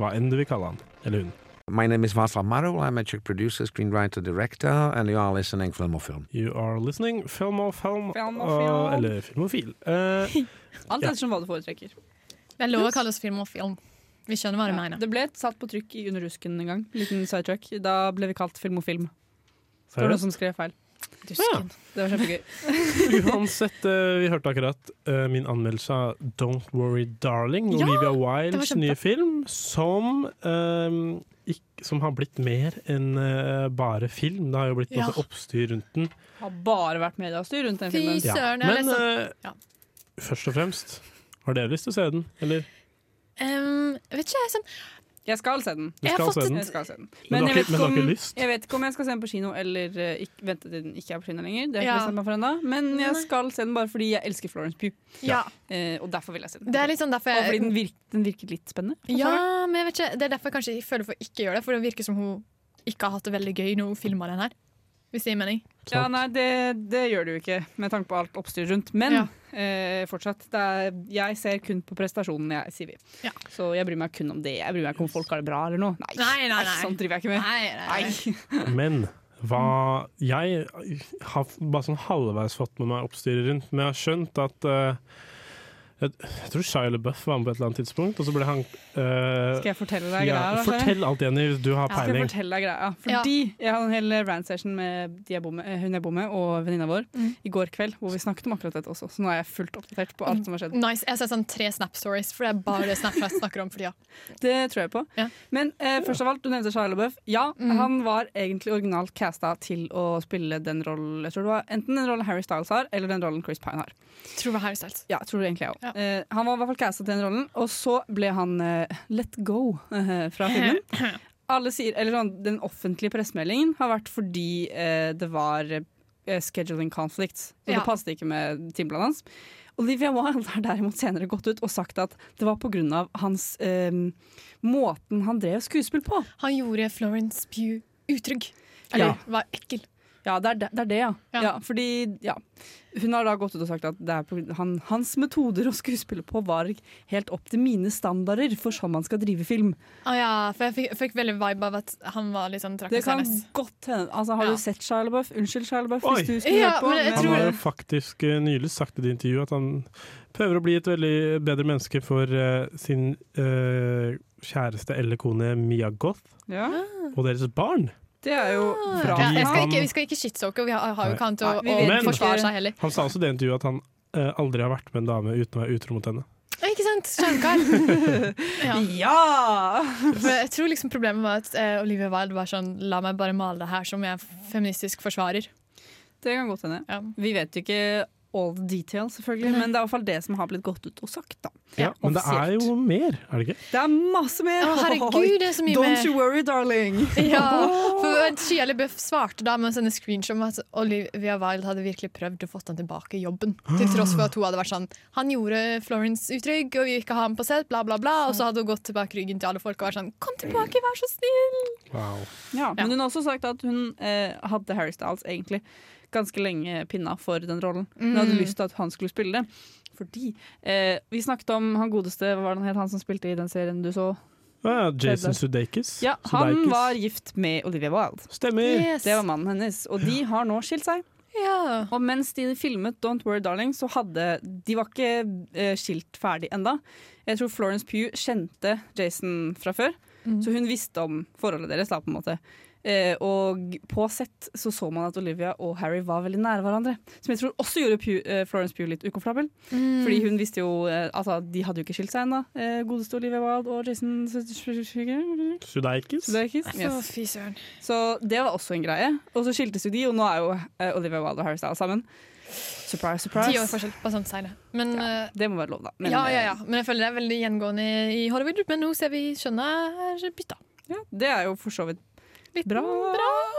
hva enn du vil kalle han. Eller hun. My name is Václav Marul. I'm a Czech producer, screenwriter, director, and you are listening Film or Film. You are listening, film og film, Film og film. film. eller filmofil. Uh, Alt Ja. ettersom hva du foretrekker. Det er lov å kalle oss film og film. Vi skjønner hva du Ja. mener. Det ble satt på trykk i Under rusken en gang. Liten sidetrack. Da ble vi kalt Film og Film. Det var noen som skrev feil. Dusken. Det var kjempegøy. Uansett, uh, vi hørte akkurat uh, min anmeldelse av Don't Worry Darling, Ja, Olivia Wildes nye film, som, eh, ikk- som har blitt mer enn eh, bare film. Det har jo blitt Ja. masse oppstyr rundt den. Det har bare vært mediestyr rundt den Fy filmen. Ja. Men eh, Ja. først og fremst, har dere lyst til å se den? Eller? Um, vet ikke, jeg, sånn, Jeg skal se den. Jeg skal se den? Jeg skal se den. Men jeg vet om- ikke? Jeg vet ikke om jeg skal se den på kino eller uh, ikke, vente til den ikke er på kino lenger. Det har jeg Ja. ikke bestemt meg for enda. Men jeg skal se den bare fordi jeg elsker Florence Pugh. Ja. Uh, og derfor vil jeg se den. Det er liksom sånn derfor Og fordi den virker, den virker litt spennende. Ja, men jeg vet ikke, det er derfor jeg kanskje føler for å ikke gjøre det. For det virker som hun ikke har hatt det veldig gøy når hun filma den her. Hvis det gir mening. Ja, nei, det, det gjør det jo ikke, med tanke på alt oppstyr rundt. Men Ja. Eh, fortsatt, det er, jeg ser kun på prestasjonen, jeg, sier vi. Så jeg bryr meg kun om det. Jeg bryr meg ikke om folk har det bra eller noe. Nei, Nei, nei, nei. sånt driver jeg ikke med. Nei, nei, nei. Men hva Jeg har bare sånn halvveis fått med meg oppstyret rundt, men jeg har skjønt at eh, jeg, jeg tror Shia LaBeouf var med på et eller annet tidspunkt, og så ble han eh, Skal jeg fortelle deg ja, greia? da? Fortell alt, Jenny, hvis du har Jeg skal peiling. fortelle deg greia. Fordi jeg hadde en hel rant session med de jeg bor med, eh, hun jeg bor med og venninna vår Mm. i går kveld, hvor vi snakket om akkurat dette også. Så nå er jeg fullt oppdatert på alt som har skjedd. Nice. Jeg har sett sånn tre Snap-stories, for det er bare det jeg snakker om for tida. Det tror jeg på. Men eh, først av alt, du nevnte Shia LaBeouf. Ja, Mm. han var egentlig originalt casta til å spille den rollen Jeg tror det var enten den rollen Harry Styles har, eller den rollen Chris Pine har. Tror det var Harry Styles. Ja, tror det egentlig jeg òg. Eh, han var i hvert fall casta til den rollen, og så ble han eh, let go eh, fra filmen. Alle sier, eller sånn, Den offentlige pressemeldingen har vært fordi eh, det var eh, scheduling conflicts. Så Ja. det passet ikke med timeplanen hans. Olivia Wilde har derimot senere gått ut og sagt at det var pga. hans måten han drev skuespill på. Han gjorde Florence Pugh utrygg. Eller Ja. var ekkel. Ja, det er det, det, er det ja. Ja. ja. Fordi, ja. Hun har da gått ut og sagt at det er på, han, hans metoder å skuespille på var helt opp til mine standarder for sånn man skal drive film. Å ja, for jeg fikk, fikk veldig vibe av at han var litt sånn Det kan trakasserende. godt hende. Altså, har Ja. du sett Shia LaBeouf? Unnskyld, Shia LaBeouf, Oi. hvis du skulle Ja, høre på. men jeg Han har jo faktisk eh, nylig sagt i det intervjuet at han prøver å bli et veldig bedre menneske for uh, sin uh, kjæreste eller kone Mia Goth Ja. og deres barn. Det er jo bra. Ja, jeg skal ikke, vi skal ikke shitstalke, vi har, har jo ikke han til å, Nei, å forsvare seg heller. Han sa også i det intervjuet at han eh, aldri har vært med en dame uten å være utro mot henne. Ikke sant? Skjønnkar. ja. Ja! Jeg tror liksom problemet var at eh, Olivia Wilde var sånn La meg bare male det her som jeg feministisk forsvarer. Det kan godt hende. Vi vet jo ikke all the details, selvfølgelig, men det er i hvert fall det som har blitt gått ut og sagt. da. Ja, men det er jo mer, er det ikke? Det er masse mer! Å, herregud, det er så mye Don't mer. you worry, darling. Ja, for Shia LaBeouf svarte da med å sende screenshot om at Olivia Wilde hadde virkelig prøvd å få han tilbake i jobben. Til tross for at hun hadde vært sånn Han gjorde Florence utrygg, og vi vil ikke ha ham på sett, bla, bla, bla. Og så hadde hun gått tilbake ryggen til alle folk og vært sånn Kom tilbake, vær så snill! Wow. Ja, men hun har også sagt at hun eh, hadde Harry Styles egentlig ganske lenge pinna for den rollen. Hun hadde Mm. lyst til at han skulle spille det. Fordi eh, Vi snakket om han godeste, hva var det han het, han som spilte i den serien du så? Ja, Jason Sudeikis. Ja, Han Sudeikis. var gift med Olivia Wilde. Stemmer. Yes. Det var mannen hennes. Og de har nå skilt seg. Ja. Og mens de filmet Don't Worry Darling, så hadde De var ikke eh, skilt ferdig enda. Jeg tror Florence Pugh kjente Jason fra før, Mm. så hun visste om forholdet deres. da på en måte eh, Og på sett så så man at Olivia og Harry var veldig nære hverandre. Som jeg tror også gjorde Pew, eh, Florence Pugh litt ukomfortabel. Mm. Fordi hun visste jo eh, Altså, de hadde jo ikke skilt seg ennå. Eh, godeste Olivia Wilde og Jason Sudeikis. Sudeikis. Så Yes. fy søren. Så det var også en greie. Og så skiltes jo de, og nå er jo eh, Olivia Wilde og Harry Styles sammen. Surprise, surprise. Ti år forskjell, bare sånn si det. Men, ja, Det må være lov, da. Men, ja, ja, eh, ja. Men jeg føler det er veldig gjengående i Hollywood. Men nå ser vi skjønnet er bytta. Ja, det er jo for så vidt bra.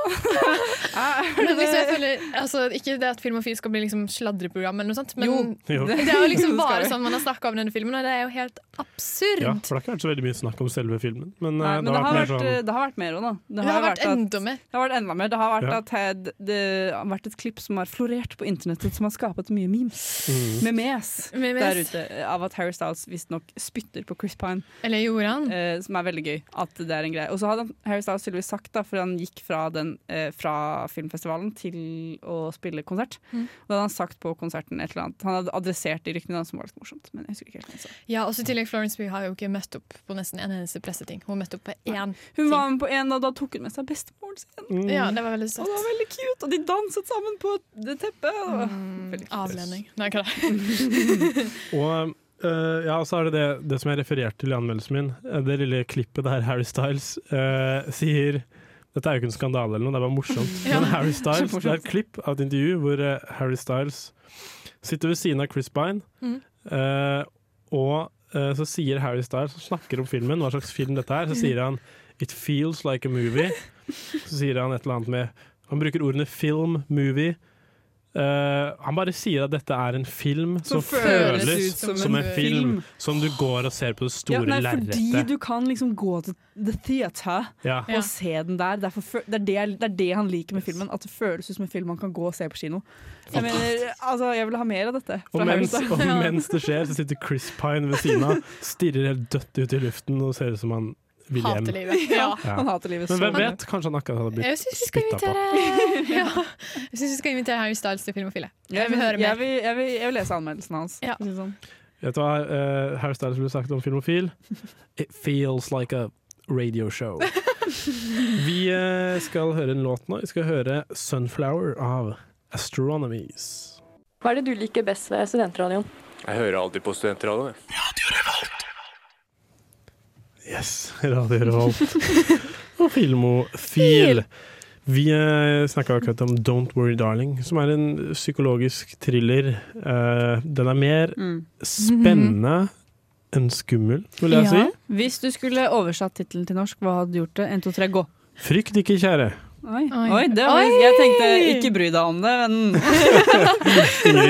Men hvis jeg føler, altså, ikke det at Filmofil skal bli liksom sladreprogram, eller noe sånt, men Jo. Jo. det er jo liksom Det bare sånn man har snakka om denne filmen, og det er jo helt absurd. Ja, for det har ikke vært så veldig mye snakk om selve filmen. Men, Nei, eh, men det har, mer vært, sånn det har vært mer òg, da. Det har vært at- enda mer. Det har vært enda mer. Det har vært, Ja. at Ted, det har vært et klipp som har florert på internettet, som har skapet mye memes. Mm. Med mes der ute, av at Harry Styles visstnok spytter på Chris Pine. Eller gjorde han? Eh, som er veldig gøy. At det er en greie. Og så hadde Harry Styles tydeligvis sagt, da, for han gikk fra den eh, fra filmfestivalen til å spille konsert. Mm. Og da hadde han sagt på konserten et eller annet Han hadde adressert de ryktene som var litt morsomt. Men jeg husker ikke helt hva han sa. Ja, også i tillegg Florence Pugh har jo ikke møtt opp på nesten en eneste presseting. Hun møtte opp på én. Hun var med på en, og da tok hun med seg bestemoren sin. Ja, det var veldig søtt. Og det var veldig cute, og de danset sammen på det teppet. Mm, avledning. Nei, hva det? Og eh, ja, så er det, det det som jeg refererte til i anmeldelsen min. eh, Det lille klippet der Harry Styles uh, sier Dette er jo ikke en skandale eller noe, det er bare morsomt. Men Harry Styles, det er et klipp av et intervju hvor eh, Harry Styles sitter ved siden av Chris Bine, Mm. eh, og eh, så sier Harry Styles, som snakker om filmen, hva slags film dette er, så sier han It feels like a movie. Så sier han et eller annet med Han bruker ordene film, movie. Eh, han bare sier at dette er en film som, Som føles føles ut som som, en en film. film. Som du går og ser på det store Ja, fordi du kan liksom gå til the theater Ja. og se den der. Det, er det, det er det han liker med filmen. At det føles ut som en film man kan gå og se på kino. Jeg mener, altså, jeg vil ha mer av dette. Og mens, og mens det skjer, så sitter Chris Pine ved siden av, stirrer helt dødt ut i luften og ser ut som han vil hjem. Hater livet. Ja. Han hater livet Men hvem vet? Kanskje han akkurat hadde blitt spytta på. ja. Jeg synes vi skal invitere Harry Styles til Filmofile. Jeg vil høre jeg, vil, jeg, vil, jeg vil lese anmeldelsen hans. Ja. Sånn. Vet du hva uh, Harry Styles ville sagt om Filmofil? It feels like a radio show. Vi uh, skal høre en låt nå. Vi skal høre 'Sunflower' av Astronomies. Hva er det du liker best ved studentradioen? Jeg hører alltid på studentradioen. Yes, Radio Revolt. Og Filmofil. Vi uh, snakka akkurat om 'Don't Worry Darling', som er en psykologisk thriller. Eh, den er mer Mm. spennende enn skummel, vil jeg si. Hvis du skulle oversatt tittelen til norsk, hva hadde du gjort det? 1, 2, 3, gå. Frykt ikke, kjære. Oi, Oi. Oi det var, Oi! jeg tenkte ikke bry deg om det, men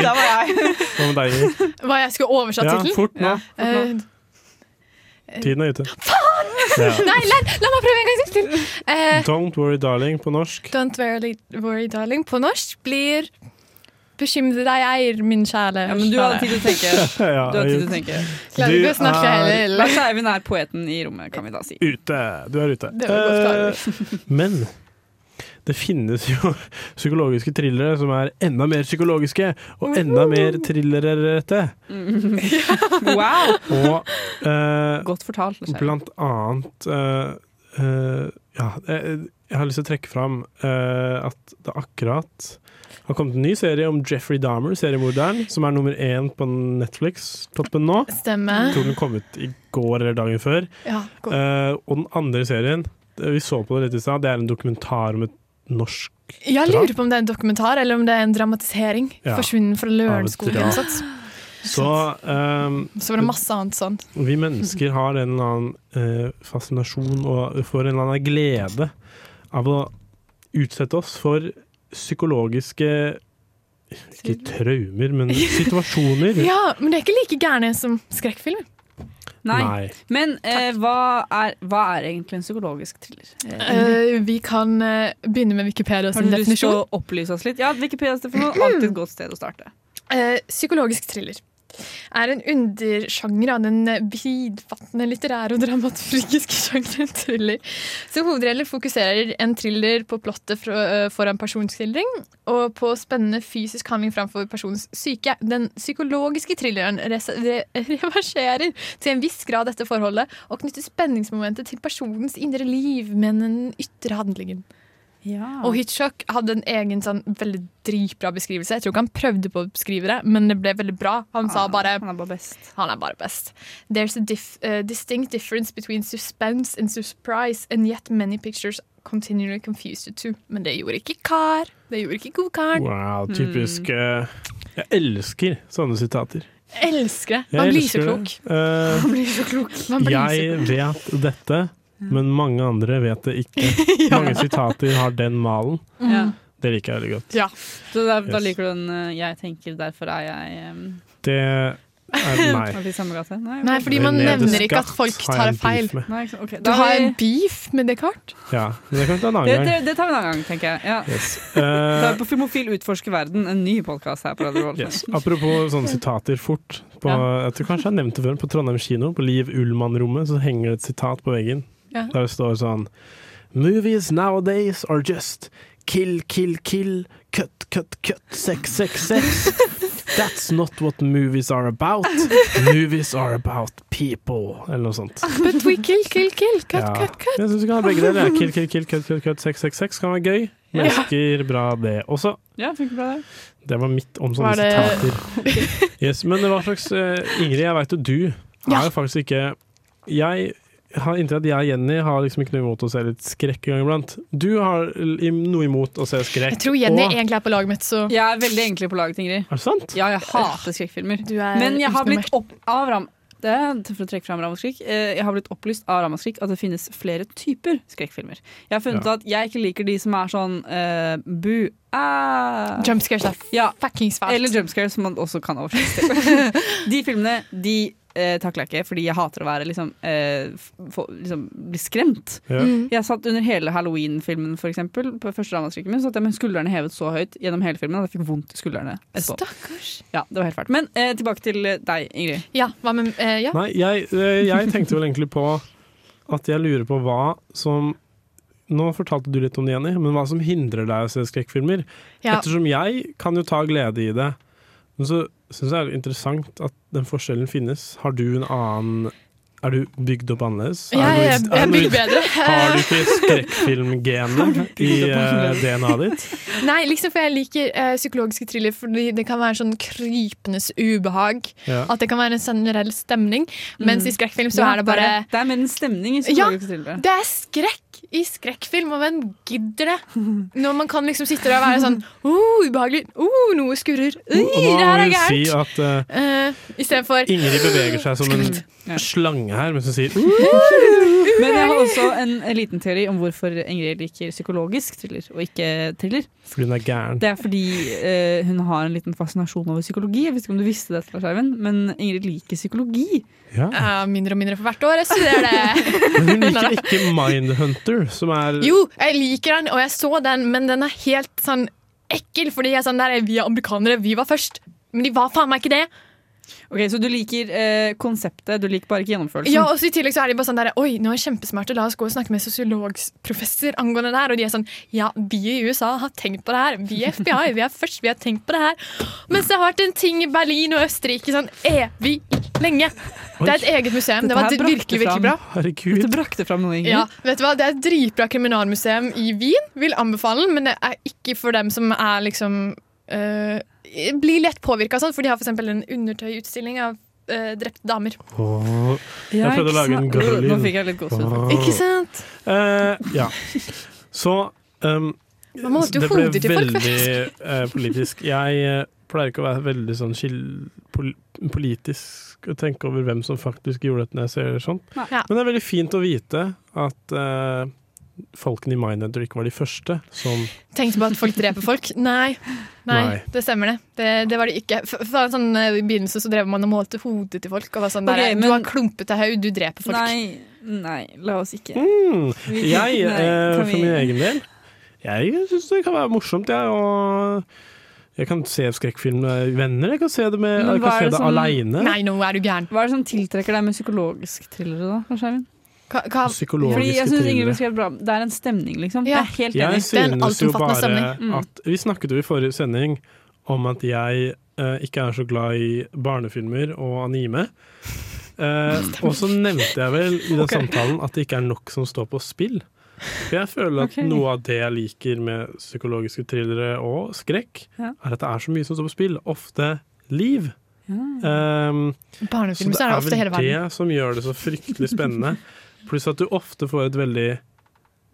Der var jeg. Hva med deg? Hva jeg skulle oversatt Ja, tittelen? fort nå. Eh, Tiden er ute. faen! Ja. Nei, la, la meg prøve en gang til! Uh, Don't worry, darling på norsk. Don't worry, worry, darling. På norsk blir Bekymre deg, eier, min kjæle. Ja, men du hadde tid til å tenke. Ja, Du hadde tid til å tenke. Klarer ikke å snakke er- heller. Lars Eivind er poeten i rommet, kan vi da si. Ute. Du er ute. Det var godt klar Eh, men det finnes jo psykologiske thrillere som er enda mer psykologiske, og enda mer thrillerete. wow! Og uh, Godt fortalt. Lars blant annet uh, uh, Ja, jeg, jeg har lyst til å trekke fram eh, at det akkurat har kommet en ny serie om Jeffrey Dahmer, seriemorderen, som er nummer én på Netflix-toppen nå. Stemmer. Jeg tror den kom ut i går eller dagen før. Ja. Eh, og den andre serien, vi så på det litt i stad, det er en dokumentar om et norsk Jeg lurer på om det er en dokumentar eller om det er en dramatisering. Ja. 'Forsvunnen fra Lørenskog' drap. sånt. Så um, Så var det masse annet sånn. vi mennesker har en eller annen uh, fascinasjon og får en eller annen glede av å utsette oss for psykologiske ikke traumer, men situasjoner. Ja, men det er ikke like gærne som skrekkfilmer. Nei. Nei. Men eh, hva, er, hva er egentlig en psykologisk thriller? Eh, Eh, vi kan eh, begynne med Wikipedia har sin du lyst til å opplyse oss litt? Ja, Wikipedias definisjon er alltid et godt sted å starte. Eh, psykologisk thriller er en undersjanger av den vidfattende litterære og dramaturgiske sjangeren thriller. Som hovedregel fokuserer en thriller på plottet foran personskildring og på spennende fysisk handling framfor personens syke. Den psykologiske thrilleren re reverserer til en viss grad dette forholdet og knytter spenningsmomentet til personens indre liv med den ytre handlingen. Og Hitchcock hadde en egen sånn veldig dritbra beskrivelse. Jeg tror ikke han prøvde på å beskrive det, men det ble veldig bra. Han sa bare Han er bare best. Han er bare best. There's a dif uh, distinct difference between suspense and surprise, and yet many pictures continually confuse the two. Men det gjorde ikke Kar. Det gjorde ikke Godkaren. Wow, typisk eh, Jeg elsker sånne sitater. Elsker det. Man blir så klok. Eh, Man blir så klok. Man blir så jeg klok. vet dette, men mange andre vet det ikke. Mange sitater har den malen. Ja. Det liker jeg veldig godt. Ja. Så da, da Yes. liker du den eh, 'jeg tenker, derfor er jeg um, Det er meg. Vi i samme gate? Nei, Nei, fordi man nevner ikke at folk tar feil. Nei, okay. Du har en beef med Descartes? Ja, men det kan vi ta en annen annen det, gang. det tar vi en annen gang, tenker jeg. Ja. Yes. Det Eh, er på Filmofil utforsker verden, en ny podkast her på Radio yes. Apropos sånne sitater fort. På, Jeg tror kanskje jeg har nevnt det før, på Trondheim kino, på Liv Ullmann-rommet, så henger det et sitat på veggen. Ja. Der det står sånn Movies nowadays are just kill, kill, kill, cut, cut, cut, sex, sex, sex. That's not what movies are about. Movies are about people, eller noe sånt. But we kill, kill, kill. Cut, Ja. cut, cut. Jeg syns vi kan ha begge deler. ja. Kill, kill, kill, cut, cut, cut, sex, sex, sex kan være gøy. Mennesker, bra det også. Ja, funker bra det. Det var mitt om sånne det- sitater. Yes, men hva slags uh, Ingrid, jeg veit jo du Ja. er jo faktisk ikke Jeg har inntil at jeg og Jenny har liksom ikke noe imot å se litt skrekk en gang iblant. Du har noe imot å se skrekk. Jeg tror Jenny og- egentlig er på laget mitt, så Jeg er veldig egentlig på laget, Ingrid. Er det sant? Ja, jeg hater skrekkfilmer. Er Men jeg har blitt opp av Ram... Det for å trekke fram Ramaskrik. Eh, Jeg har blitt opplyst av Ramaskrik at det finnes flere typer skrekkfilmer. Jeg har funnet Ja. at jeg ikke liker de som er sånn uh, bu ah. Jumpscares er ja. fuckings fælt. Eller jumpscares, som man også kan oversettes de filmene de eh, jeg ikke, fordi jeg hater å være liksom, eh, for, liksom bli skremt. Ja. Mm. Jeg satt under hele Halloween-filmen, for eksempel, på første Ramaskriken min, satt jeg med skuldrene hevet så høyt gjennom hele filmen at jeg fikk vondt i skuldrene. etterpå. Stakkars. Ja, det var helt fælt. Men eh, tilbake til eh, deg, Ingrid. Ja, hva med eh, Ja. Nei, jeg, eh, jeg tenkte vel egentlig på at jeg lurer på hva som Nå fortalte du litt om det, Jenny, men hva som hindrer deg å se skrekkfilmer? Ja. Ettersom jeg kan jo ta glede i det, men så syns det er interessant at den forskjellen finnes. Har du en annen Er du bygd opp annerledes? Jeg, Er jeg, er er bygd bedre. Har du ikke skrekkfilmgenet i uh, DNA-et ditt? Nei, liksom for jeg liker uh, psykologiske thriller fordi det kan være sånn krypende ubehag. Ja. At det kan være en generell stemning. Mens i skrekkfilm så Ja, er det bare Det er mer en stemning i Ja, psykologiske thrillere. det er skrekk i skrekkfilm, og hvem gidder det? Når man kan liksom sitte der og være sånn oh, ubehagelig, oh, noe skurrer, Oi, det her er gærent. si at uh, Uh, Istedenfor Ingrid beveger seg som en slange her mens hun sier Men jeg har også en, en liten teori om hvorfor Ingrid liker psykologisk thriller og ikke thriller. fordi hun er gæren. Det er fordi uh, hun har en liten fascinasjon over psykologi. Jeg vet ikke om du visste det, Lars Eivind, men Ingrid liker psykologi. Ja. Uh, mindre og mindre for hvert år. Jeg studerer det. Men hun liker ikke Mindhunter, som er Jo, jeg liker den, og jeg så den, men den er helt sånn ekkel. Fordi jeg er sånn der, vi er amerikanere, vi var først. Men de var faen meg ikke det. Ok, Så du liker eh, konseptet, du liker bare ikke gjennomførelsen? Ja, og så I tillegg så er de bare sånn der, Oi, nå er jeg kjempesmarte, la oss gå og snakke med sosiologprofessor angående det her. Og de er sånn Ja, vi i USA har tenkt på det her. Vi i FBI, vi er først, vi har tenkt på det her. Mens det har vært en ting i Berlin og Østerrike sånn evig lenge. Det er et eget museum. Det var virkelig, virkelig bra. Herregud. Dette brakte fram noe, Ingrid. Ja, vet du hva? Det er et dritbra kriminalmuseum i Wien. Vil anbefale den, men det er ikke for dem som er liksom øh, Blir lett påvirka sånn, for de har eksempel en undertøyutstilling av uh, drepte damer. Oh, Jeg Ja, prøvde å lage en girly. Nå fikk jeg litt gåsehud, Oh. Ikke sant? Uh, ja. Så um, Man måtte jo det ble hodet til folk veldig uh, politisk. Jeg eh, pleier ikke å være veldig sånn pol, politisk og tenke over hvem som faktisk gjorde dette når jeg ser sånt. Ja. Men det er veldig fint å vite at eh, folkene i Mindhunter ikke var de første som Tenkte på at folk dreper folk. Nei. Nei, Nei. det stemmer det. det. Det var det ikke. For, for sånn, eh, I begynnelsen så drev man og målte hodet til folk. Og var sånn okay, der, men- Du har klumpete haug, du dreper folk. Nei, nei, la oss ikke. mm, Jeg, nei, eh, for vi- min egen del, jeg syns det kan være morsomt, jeg. Og jeg kan se skrekkfilm med venner, jeg kan se det, med, jeg kan se det det som- aleine. Nei, nå er du gæren. Hva er det som tiltrekker deg med psykologisk thriller, da? Eivind? Hva, hva, Psykologiske Fordi jeg synes Ingrid beskrev bra. Det er en stemning, liksom. Ja. Jeg er helt Jeg enig. Det er en synes jo altomfattende bare stemning. Mm. at Vi snakket jo i forrige sending om at jeg eh, ikke er så glad i barnefilmer og anime. Eh, og så nevnte jeg vel i den okay. samtalen at det ikke er nok som står på spill. For jeg føler at okay. noe av det jeg liker med psykologiske thrillere og skrekk, Ja. er at det er så mye som står på spill. Ofte liv. Ja. Um, så Barnefilm, det så er det er ofte vel hele verden. det som gjør det så fryktelig spennende. Pluss at du ofte får et veldig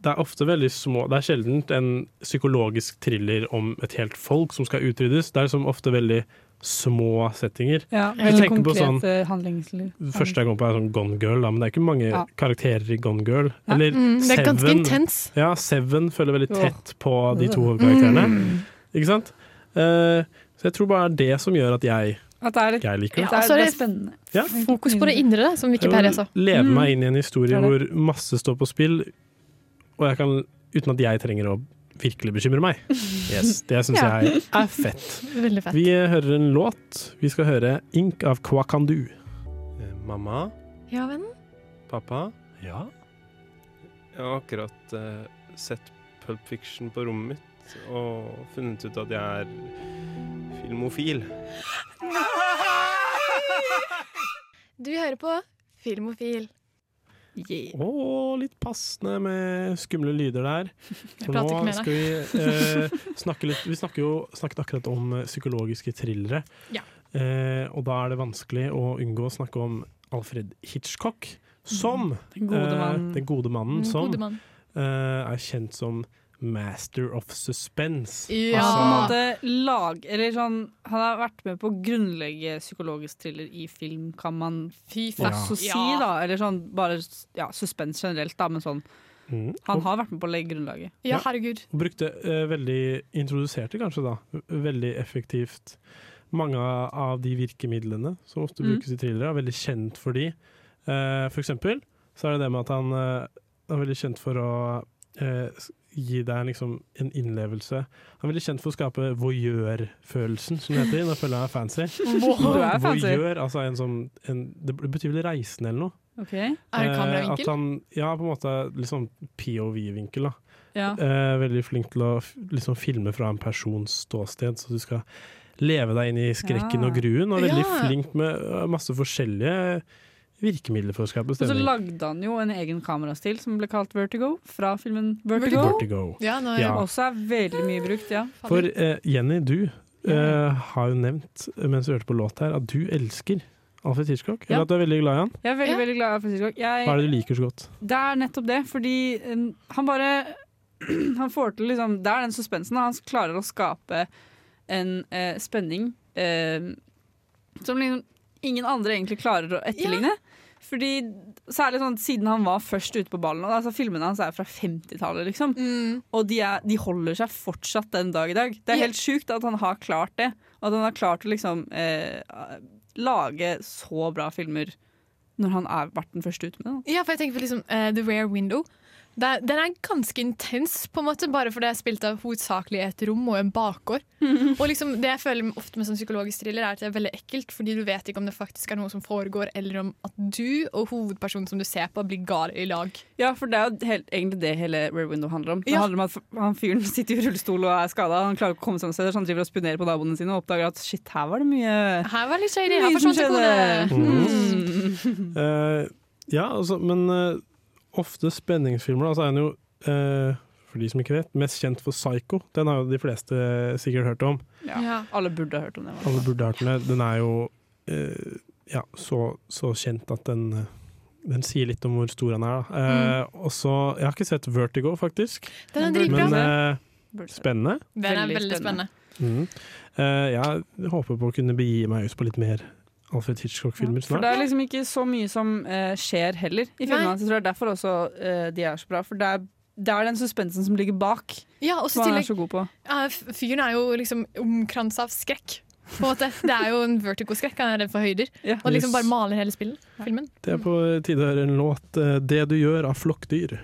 Det er ofte veldig små Det er sjelden en psykologisk thriller om et helt folk som skal utryddes. Det er som ofte veldig små settinger. Ja, veldig konkrete på sånn handlinger. første jeg kom på, er sånn Gone Girl, da, men det er ikke mange Ja. karakterer i Gone Girl. Ja. Eller Mm, det er ganske intens. Ja, Seven følger veldig tett på de to hovedkarakterene. Mm. Ikke sant? Uh, så jeg tror bare det er det som gjør at jeg, At det er litt jeg liker Ja, det. er, er det det- er spennende. Ja. Fokus på det indre, da, som Wikipedia sa. leve Mm. meg inn i en historie er hvor masse står på spill, og jeg kan, uten at jeg trenger å virkelig bekymre meg. Yes, det syns Ja. jeg er fett. Veldig fett. Vi hører en låt. Vi skal høre 'Ink' av Kwakandu. Mamma, Ja, venn. pappa, ja? Jeg har akkurat uh, sett Pulp Fiction på rommet mitt og funnet ut at jeg er filmofil. Du hører på Filmofil. Og litt passende med skumle lyder der. For nå skal vi eh, snakke litt Vi snakker jo, snakket akkurat om eh, psykologiske thrillere. Ja. Eh, og da er det vanskelig å unngå å snakke om Alfred Hitchcock, som Den gode eh, mannen. den gode mannen som gode mann. eh, er kjent som Master of Suspense. Ja. Altså, lag, eller sånn, han har vært med på å grunnlegge psykologisk thriller i film, kan man faen. også si. Da Eller sånn bare ja, suspens generelt, da, men sånn mm, Han har vært med på å legge grunnlaget. Ja, herregud. Og brukte uh, veldig Introduserte kanskje da veldig effektivt mange av de virkemidlene som ofte Mm. brukes i thrillere, er veldig kjent for de. Uh, for eksempel så er det det med at han uh, er veldig kjent for å eh, gi deg liksom en innlevelse. Han er veldig kjent for å skape voyeur-følelsen, som det heter. Nå føler jeg er fancy. Wow. Du er fancy. Voyeur, altså en som en, Det betyr vel reisende eller noe. Ok. Er det Eh, kameravinkel? At han, ja, på en måte litt sånn POV-vinkel. da. Ja. Eh, veldig flink til å liksom filme fra en persons ståsted, så du skal leve deg inn i skrekken Ja. og gruen. Og veldig Ja. flink med eh, masse forskjellige virkemidler for å skape Og så lagde han jo en egen kamerastil som ble kalt Vertigo, fra filmen Vertigo. Vertigo. Ja, nå er Ja. Også er veldig mye brukt, ja. For uh, Jenny, du uh, har jo nevnt eh, mens vi hørte på låt her, at du elsker Alfred Hitchcock. Ja. Eller at du er veldig glad i han. Jeg er veldig, veldig glad i Alfred Hitchcock. Jeg, Hva er det du liker så godt? Det er nettopp det, fordi uh, han bare Han får til liksom Det er den suspensen. Han klarer å skape en eh, spenning eh, som liksom ingen andre egentlig klarer å etterligne. Fordi Særlig sånn siden han var først ute på ballen. Altså, filmene hans er fra 50-tallet, liksom. Og de, er, de holder seg fortsatt den dag i dag. Det er helt sjukt at han har klart det. At han har klart å liksom eh, lage så bra filmer når han har vært den første ute med det. Ja, for jeg tenker på liksom uh, The Rare Window. Det er, den er ganske intens, på en måte, bare fordi jeg er spilt av hovedsakelig et rom og en bakgård. Og liksom, Det jeg føler ofte med sånn psykologisk thriller, er at det er veldig ekkelt, fordi du vet ikke om det faktisk er noe som foregår, eller om at du og hovedpersonen som du ser på, blir gal i lag. Ja, for det er jo helt, egentlig det hele Rare Window handler om. Det Ja. handler om at han fyren sitter i rullestol og er skada. Han klarer ikke å komme seg noe sted, så han driver og spionerer på naboene sine og oppdager at shit, her var det mye Her var litt shady, her forsvant det kone. Mm. uh, ja, altså, men eh, ofte spenningsfilmer, da, så er han jo, eh, for de som ikke vet, mest kjent for Psycho. Den har jo de fleste sikkert hørt om. Ja. Ja. Alle burde ha hørt om den. Alle burde ha hørt om det. Den er jo eh, ja, så, så kjent at den, eh, den sier litt om hvor stor han er. Da. Eh, og så, Jeg har ikke sett Vertigo, faktisk. Den er dritbra. Men eh, spennende. Den er Veldig veldig spennende. Mm. Eh, jeg håper på å kunne begi meg ut på litt mer Alfred Hitchcock-filmer For det er liksom ikke så mye som eh, skjer heller i filmene Så. Jeg tror det er derfor også eh, de er så bra. For det er, det er den suspensen som ligger bak, Ja, også som han er så god på. ja, fyren er jo liksom omkransa av skrekk. På en måte. Det er jo en vertigo-skrekk. Han er redd for høyder. Ja. Og liksom Yes. bare maler hele spillen, filmen. Det er på tide å høre en låt, eh, 'Det du gjør' av Flokkdyr.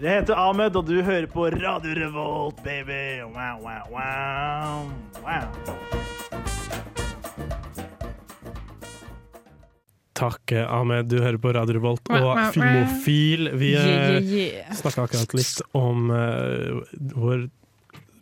Jeg heter Ahmed, og du hører på Radio Revolt, baby. Wow, wow, wow. wow. Takk, eh, Ahmed. Du hører på Radio Revolt og. Filmofil. Vi Yeah, uh, yeah, yeah. snakka akkurat litt om uh, vår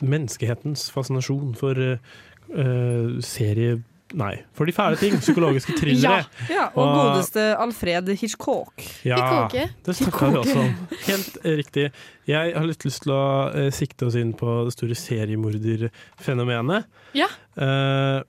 menneskehetens fascinasjon for uh, serie... Nei, for de fæle ting. Psykologiske thrillere. Ja, og godeste Alfred Hitchcock. Ja, Hitchcock. det snakka vi også om. Helt riktig. Jeg har litt lyst til å eh, sikte oss inn på det store seriemorderfenomenet. Ja. Eh,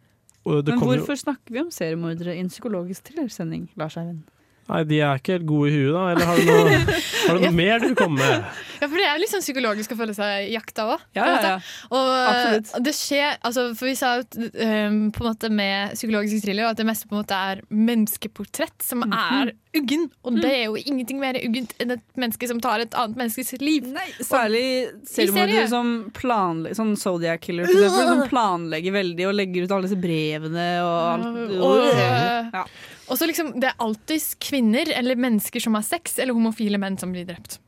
og det Men hvorfor jo- snakker vi om seriemordere i en psykologisk thrillersending, Lars Eivind? Nei, de er ikke helt gode i huet, da. Eller har du noe, har du noe mer du vil komme med? Ja, for det er litt sånn psykologisk å føle seg jakta òg. Ja, ja, ja. Og Absolutt. eh, det skjer altså, For vi sa jo um, på en måte med psykologisk thriller at det meste på en måte er menneskeportrett som Mhm. er uggen. Og det er jo ingenting mer uggent enn et menneske som tar et annet menneskes liv. Nei, Særlig seriemordere serie. som planlegger Sånn Zodiac Killer, for eksempel, som planlegger veldig og legger ut alle disse brevene og alt. Og, ja. Og så liksom, det er alltid kvinner eller mennesker som har sex, eller homofile menn som blir drept.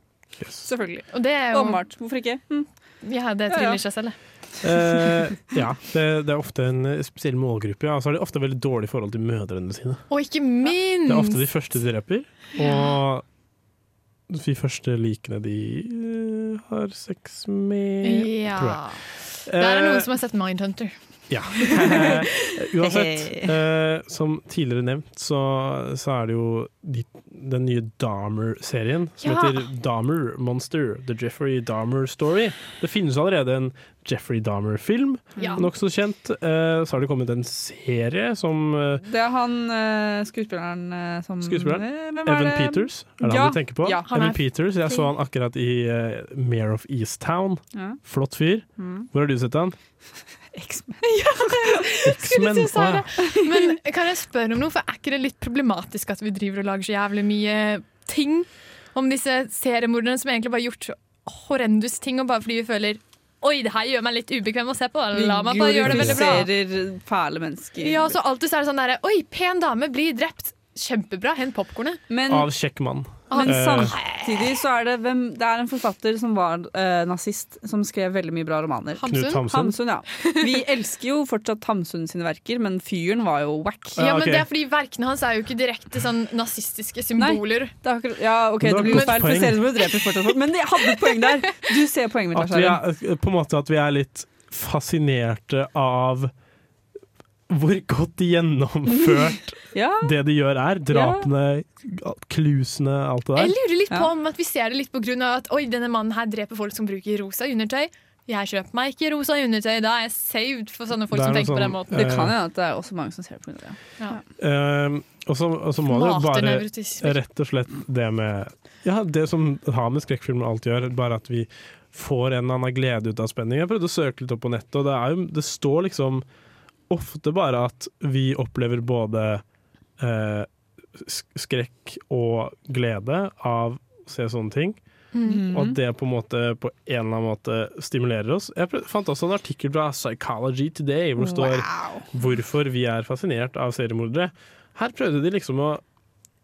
Selvfølgelig. Og det er jo Åpenbart. Hvorfor ikke? Hm. Ja, det Ja, ja. triller seg selv, det. uh, ja, det, det er ofte en spesiell målgruppe. Ja. Og så har de ofte veldig dårlig forhold til mødrene sine. Og ikke minst Det er ofte de første de dreper, og de første likene de uh, har sex med, Ja. tror jeg. Der er Eh, noen som har sett Mindhunter. Ja. Uansett, eh, som tidligere nevnt, så, så er det jo de, den nye Dahmer-serien som Ja. heter Dahmer Monster, The Jeffrey Dahmer Story. Det finnes allerede en Jeffrey Dahmer-film, Ja. nokså kjent. Eh, så har det kommet en serie som eh, Det er han eh, skuespilleren eh, som Skuespilleren? Eh, er Evan det? Peters, er det Ja, han du tenker på? Ja, Evan er Peters, Jeg så han akkurat i Mayor of Easttown. Ja. Flott fyr. Mm. Hvor har du sett han? X-Men. X-Men. Skulle si Å, ja. det. Men kan jeg spørre om noe, for er ikke det litt problematisk at vi driver og lager så jævlig mye ting om disse seriemorderne som egentlig bare har gjort så horrendous ting, og bare fordi vi føler Oi, det her gjør meg litt ubekvem å se på. Vi La meg bare gjøre det veldig bra. glorifiserer fæle mennesker. Ja, så alltid så er det sånn derre Oi, pen dame blir drept. Kjempebra. Hent popkornet. Av kjekk mann. Men Eh, samtidig så er det hvem, Det er en forfatter som var uh, nazist, som skrev veldig mye bra romaner. Hamsun? Knut Hamsun? Hamsun ja. Vi elsker jo fortsatt Hamsun sine verker, men fyren var jo wack. Ja, men det er fordi Verkene hans er jo ikke direkte sånn nazistiske symboler. Nei, Det er akkurat, ja, ok, det blir feil, for poeng. seriemord dreper fortsatt folk. Men jeg hadde et poeng der! Du ser poenget mitt. At Lars vi er, på en måte at vi er litt fascinerte av hvor godt gjennomført Ja. det de gjør er. Drapene, klusene, alt det der. Jeg lurer litt på om at vi ser det litt på grunn av at Oi, denne mannen her dreper folk som bruker rosa undertøy. Jeg kjøper meg ikke rosa undertøy. Da er jeg saved for sånne folk som tenker tenker på den sånn, måten. Det kan hende at det er også mange som ser på det. Ja. Uh, og så og så må det bare rett og slett det med Ja, det som har med skrekkfilmer alt gjør, bare at vi får en eller annen glede ut av spenning. Jeg prøvde å søke litt opp på nettet, og det, er jo, det står liksom ofte bare at vi opplever både eh, skrekk og glede av å se sånne ting. Mhm. Og at det på en måte på en eller annen måte stimulerer oss. Jeg fant også en artikkel fra Psychology Today hvor det står hvorfor vi er fascinert av seriemordere. Her prøvde de liksom å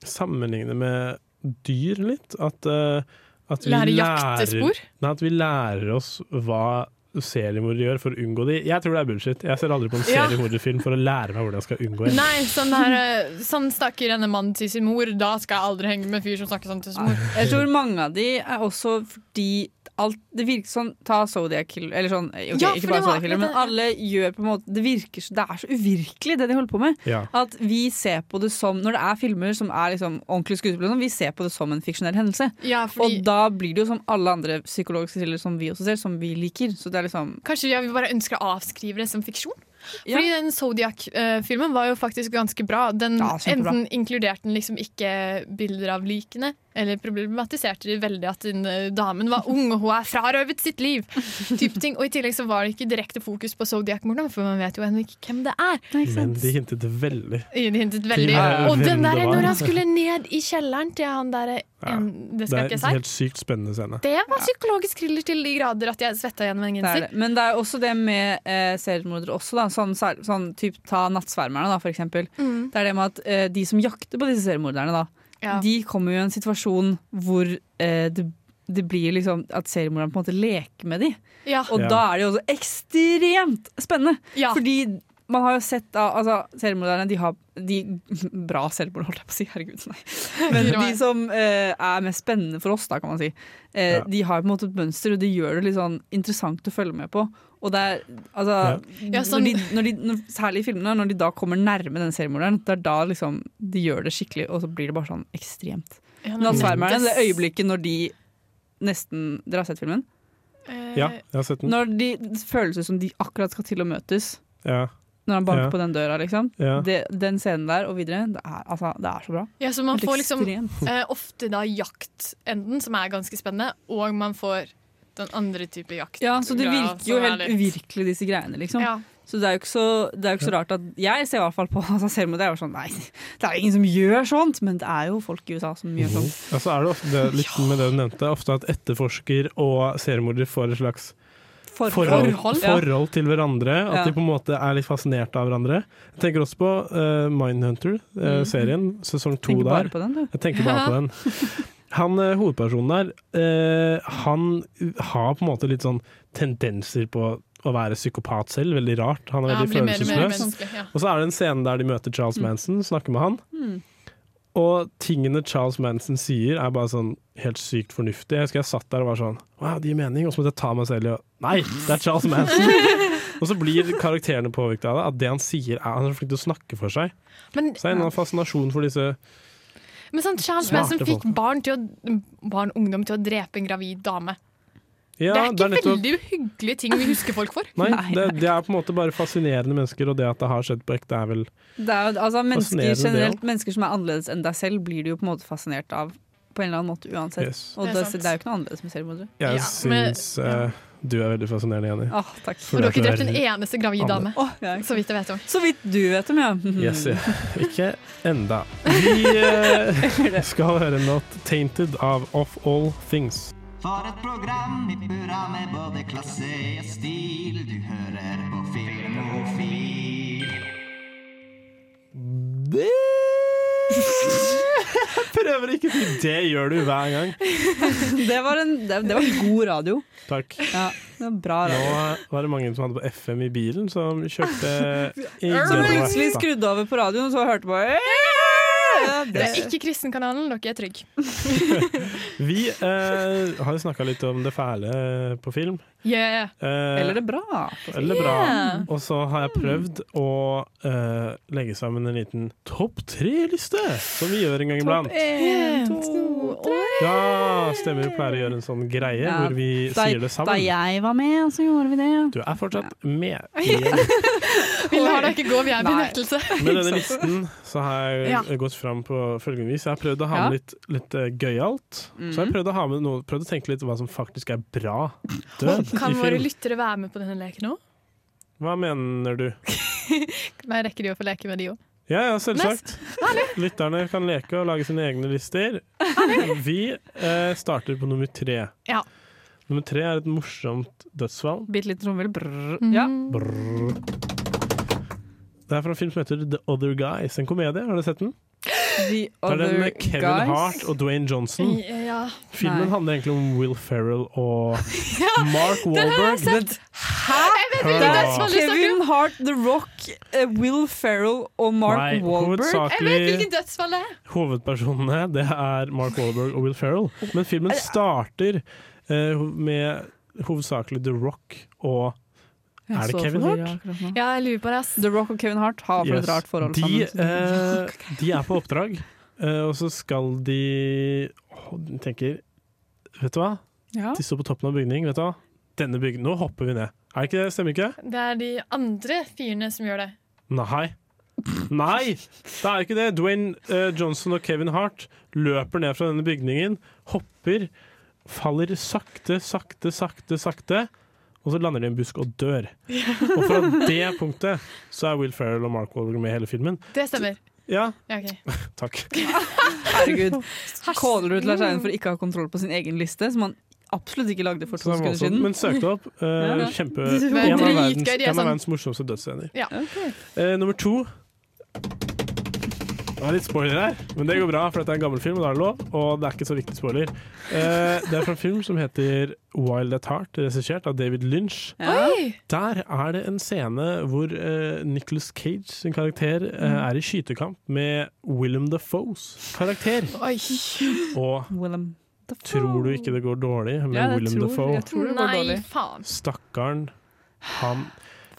sammenligne med dyr litt. At, uh, at vi Lære lærer, nei, at vi lærer oss hva seriemordere gjør for å unngå de. Jeg tror det er bullshit. Jeg ser aldri på en seriemorderfilm for å lære meg hvordan jeg skal unngå en. Nei, sånn, der, eh, sånn snakker denne mannen til sin mor. Da skal jeg aldri henge med fyr som snakker sånn til sin mor. Jeg tror mange av de er også fordi alt, det virker sånn Ta Zodiac Killer Eller sånn, ok, Ja, ikke bare Zodiac Killer, men alle gjør på en måte Det virker så, det er så uvirkelig, det de holder på med. Ja. At vi ser på det som Når det er filmer som er liksom ordentlig skuespill, sånn, vi ser på det som en fiksjonell hendelse. Ja, fordi- Og da blir det jo som alle andre psykologiske thrillere som vi også ser, som vi liker. Så det er liksom Kanskje ja, vi bare ønsker å avskrive det som fiksjon? Ja. Fordi den Zodiac-filmen var jo faktisk ganske bra. Den Ja. Enten inkluderte den liksom ikke bilder av likene, eller problematiserte de veldig at den eh, damen var ung og hun er frarøvet sitt liv. Type ting. Og i tillegg så var det ikke direkte fokus på Zodiac-morderen, for man vet jo ennå ikke hvem det er. Men de hintet veldig. De hintet veldig. Ja, Og den der når han skulle ned i kjelleren til han derre ja. Det skal det jeg er en helt sykt spennende scene. Det var psykologisk thriller til de grader at jeg svetta gjennom en er genser. Men det er også det med eh, seriemordere også, da. Sånn, sånn typ ta Nattsvermerne, da, for eksempel. Mm. Det er det med at eh, de som jakter på disse seriemorderne, da, Ja. de kommer jo i en situasjon hvor eh, det, det blir liksom at seriemorderen på en måte leker med dem. Ja. Og Ja. da er det jo også ekstremt spennende. Ja. Fordi man har jo sett da, altså Selvmorderne de har de, Bra selvmord, holdt jeg på å si. Herregud, nei. Men de som eh, er mest spennende for oss, da, kan man si, eh, Ja. de har på en måte et mønster, og det gjør det litt sånn interessant å følge med på. Og det er, altså, Ja, sånn- når de, når de, når, Særlig i filmene, når de da kommer nærme den seriemorderen, det er da liksom de gjør det skikkelig, og så blir det bare sånn ekstremt. Ja, men Nattsvermerne, det øyeblikket når de nesten Dere har sett filmen? Ja, jeg har sett den. Når de, det føles ut som de akkurat skal til å møtes. Ja. Når han banker Ja. på den døra, liksom. Ja. Det, den scenen der og videre, det er, altså, det er så bra. Ja, så man får liksom eh, ofte da jaktenden, som er ganske spennende, og man får den andre type jakt. Ja, så det virker jo helt litt- uvirkelig, disse greiene, liksom. Ja. Så det er jo ikke så, det er jo ikke så rart at Jeg ser i hvert fall på altså, selvmord. Det er jo sånn, nei, det er ingen som gjør sånt, men det er jo folk i USA som gjør sånt. Ja, så er det ofte det, litt med det du nevnte, ofte at etterforsker og seriemorder får et slags forhold, forhold, forhold, ja. til hverandre. At Ja. de på en måte er litt fascinert av hverandre. Jeg tenker også på uh, Mindhunter-serien, sesong to der. den. Jeg tenker bare på den. Han uh, hovedpersonen der, han har på en måte litt sånn tendenser på å være psykopat selv. Veldig rart. Han er veldig ja, og følelsesløs. ja. Og så er det en scene der de møter Charles Mm. Manson, snakker med han. Hmm. Og tingene Charles Manson sier, er bare sånn helt sykt fornuftig. Jeg husker jeg satt der og var sånn Wow, det gir mening. Og så måtte jeg ta meg selv i å Nei, det er Charles Manson! og så blir karakterene påvirket av det. At det han sier, er han er flink til å snakke for seg. Men, Så det er en annen fascinasjon for disse men sånn, Charles Manson fikk barn, til å, barn ungdom til å drepe en gravid dame. Ja, det er ikke nettopp- veldig hyggelige ting vi husker folk for. Nei, det, det er på en måte bare fascinerende mennesker, og det at det har skjedd på ekte, er vel Det er, altså, mennesker, Fascinerende, det generelt, mennesker som er annerledes enn deg selv, blir du jo på en måte fascinert av på en eller annen måte uansett. Yes. Og Det det, er det, er jo ikke noe annerledes med selvmordere. Jeg Ja, men- syns eh, du er veldig fascinerende, Jenny. Åh, takk. For Og du har ikke drept er- en eneste gravid dame. Så vidt jeg vet om. Så vidt du vet om, ja. Yes, ja. Ikke enda. Vi uh, skal høre en låt 'Tainted' av Of All Things. For et program i burra med både klasse og stil. Du hører på Filmofil. Jeg prøver ikke, for det gjør du hver gang. det, var en, det, det var god radio. Takk. Ja, det var bra radio. Nå var det mange som hadde på FM i bilen, som kjørte i plutselig skrudde over på radioen og så hørte på Ja, Det er ikke Kristenkanalen, dere er trygge. Vi eh, har jo snakka litt om det fæle på film. Yeah. Eh, Eller det bra. Eller bra. Yeah. Og så har jeg prøvd å eh, legge sammen en liten topp tre-liste, som vi gjør en gang iblant. En, to, tre. Ja, stemmer. Vi pleier å gjøre en sånn greie Ja, hvor vi da, sier det sammen. Da jeg var med, så gjorde vi det. Du er fortsatt med. igjen. Vi lar ikke gå, vi er i benektelse. Med denne listen så har jeg Ja. gått fram på følgende vis. Jeg har prøvd å ha med litt, litt eh, gøyalt. Så jeg har prøvd å, ha med noe, prøvd å tenke litt hva som faktisk er bra død Kan våre lyttere være med på denne leken òg? Hva mener du? Nei, rekker de å få leke med de òg? Ja, ja, selvsagt. Lytterne kan leke og lage sine egne lister. Vi eh, starter på nummer tre. Ja. Nummer tre er et morsomt dødsfall. Bitte litt trommevirvel. Brrr. Mm. Ja. Brrr. Det er fra en film som heter The Other Guys, en komedie. Har du sett den? The er den Other Guys. Kevin Guys. Hart og Dwayne Johnson. Ja. Filmen Nei. handler egentlig om Will Ferrell og Mark Walberg. Wahlberg. Hæ? Vet Kevin! Hart, The Rock, eh, Will Ferrell og Mark Nei, Wahlberg. Jeg vet hvilken dødsfall det er! hovedpersonene det er Mark Wahlberg og Will Ferrell. Men filmen starter uh, med hovedsakelig The Rock og Jeg Er det Kevin Hart? Ja, jeg lurer på det. ass. The Rock og Kevin Hart har for Yes. et rart forhold de, sammen. eh, de er på oppdrag, eh, og så skal de oh, tenker Vet du hva? Ja. De står på toppen av bygning. Vet du hva? Denne bygningen, Nå hopper vi ned. Er det ikke det? Stemmer ikke? Det er de andre fyrene som gjør det. Nei. Nei! Det er ikke det. Dwayne eh, Johnson og Kevin Hart løper ned fra denne bygningen, hopper, faller sakte, sakte, sakte, sakte, og så lander de i en busk og dør. Og fra det punktet så er Will Ferrell og Mark Wahlberg med i hele filmen. Det stemmer. Ja, Ja, okay. takk. Herregud. Caller du til Lars Eivind for ikke å ha kontroll på sin egen liste, som han absolutt ikke lagde for to han sekunder siden? Men søkte opp. Uh, Ja. Kjempe, Det en av verdens, er en av sånn- verdens morsomste dødsscener. Ja. Eh, nummer to Det er litt spoiler her, men det går bra, for dette er en gammel film, og da er det lov. Og det er ikke så viktig spoiler. Eh, det er fra en film som heter Wild at Heart, regissert av David Lynch. Ja. Der er det en scene hvor eh, Nicholas Cage sin karakter eh, Mm. er i skytekamp med Willem Dafoes karakter. Oi. Og Willem tror du ikke det går dårlig med Ja, jeg Willem tror- Dafoe? jeg tror det går Nei, faen. Stakkaren. Han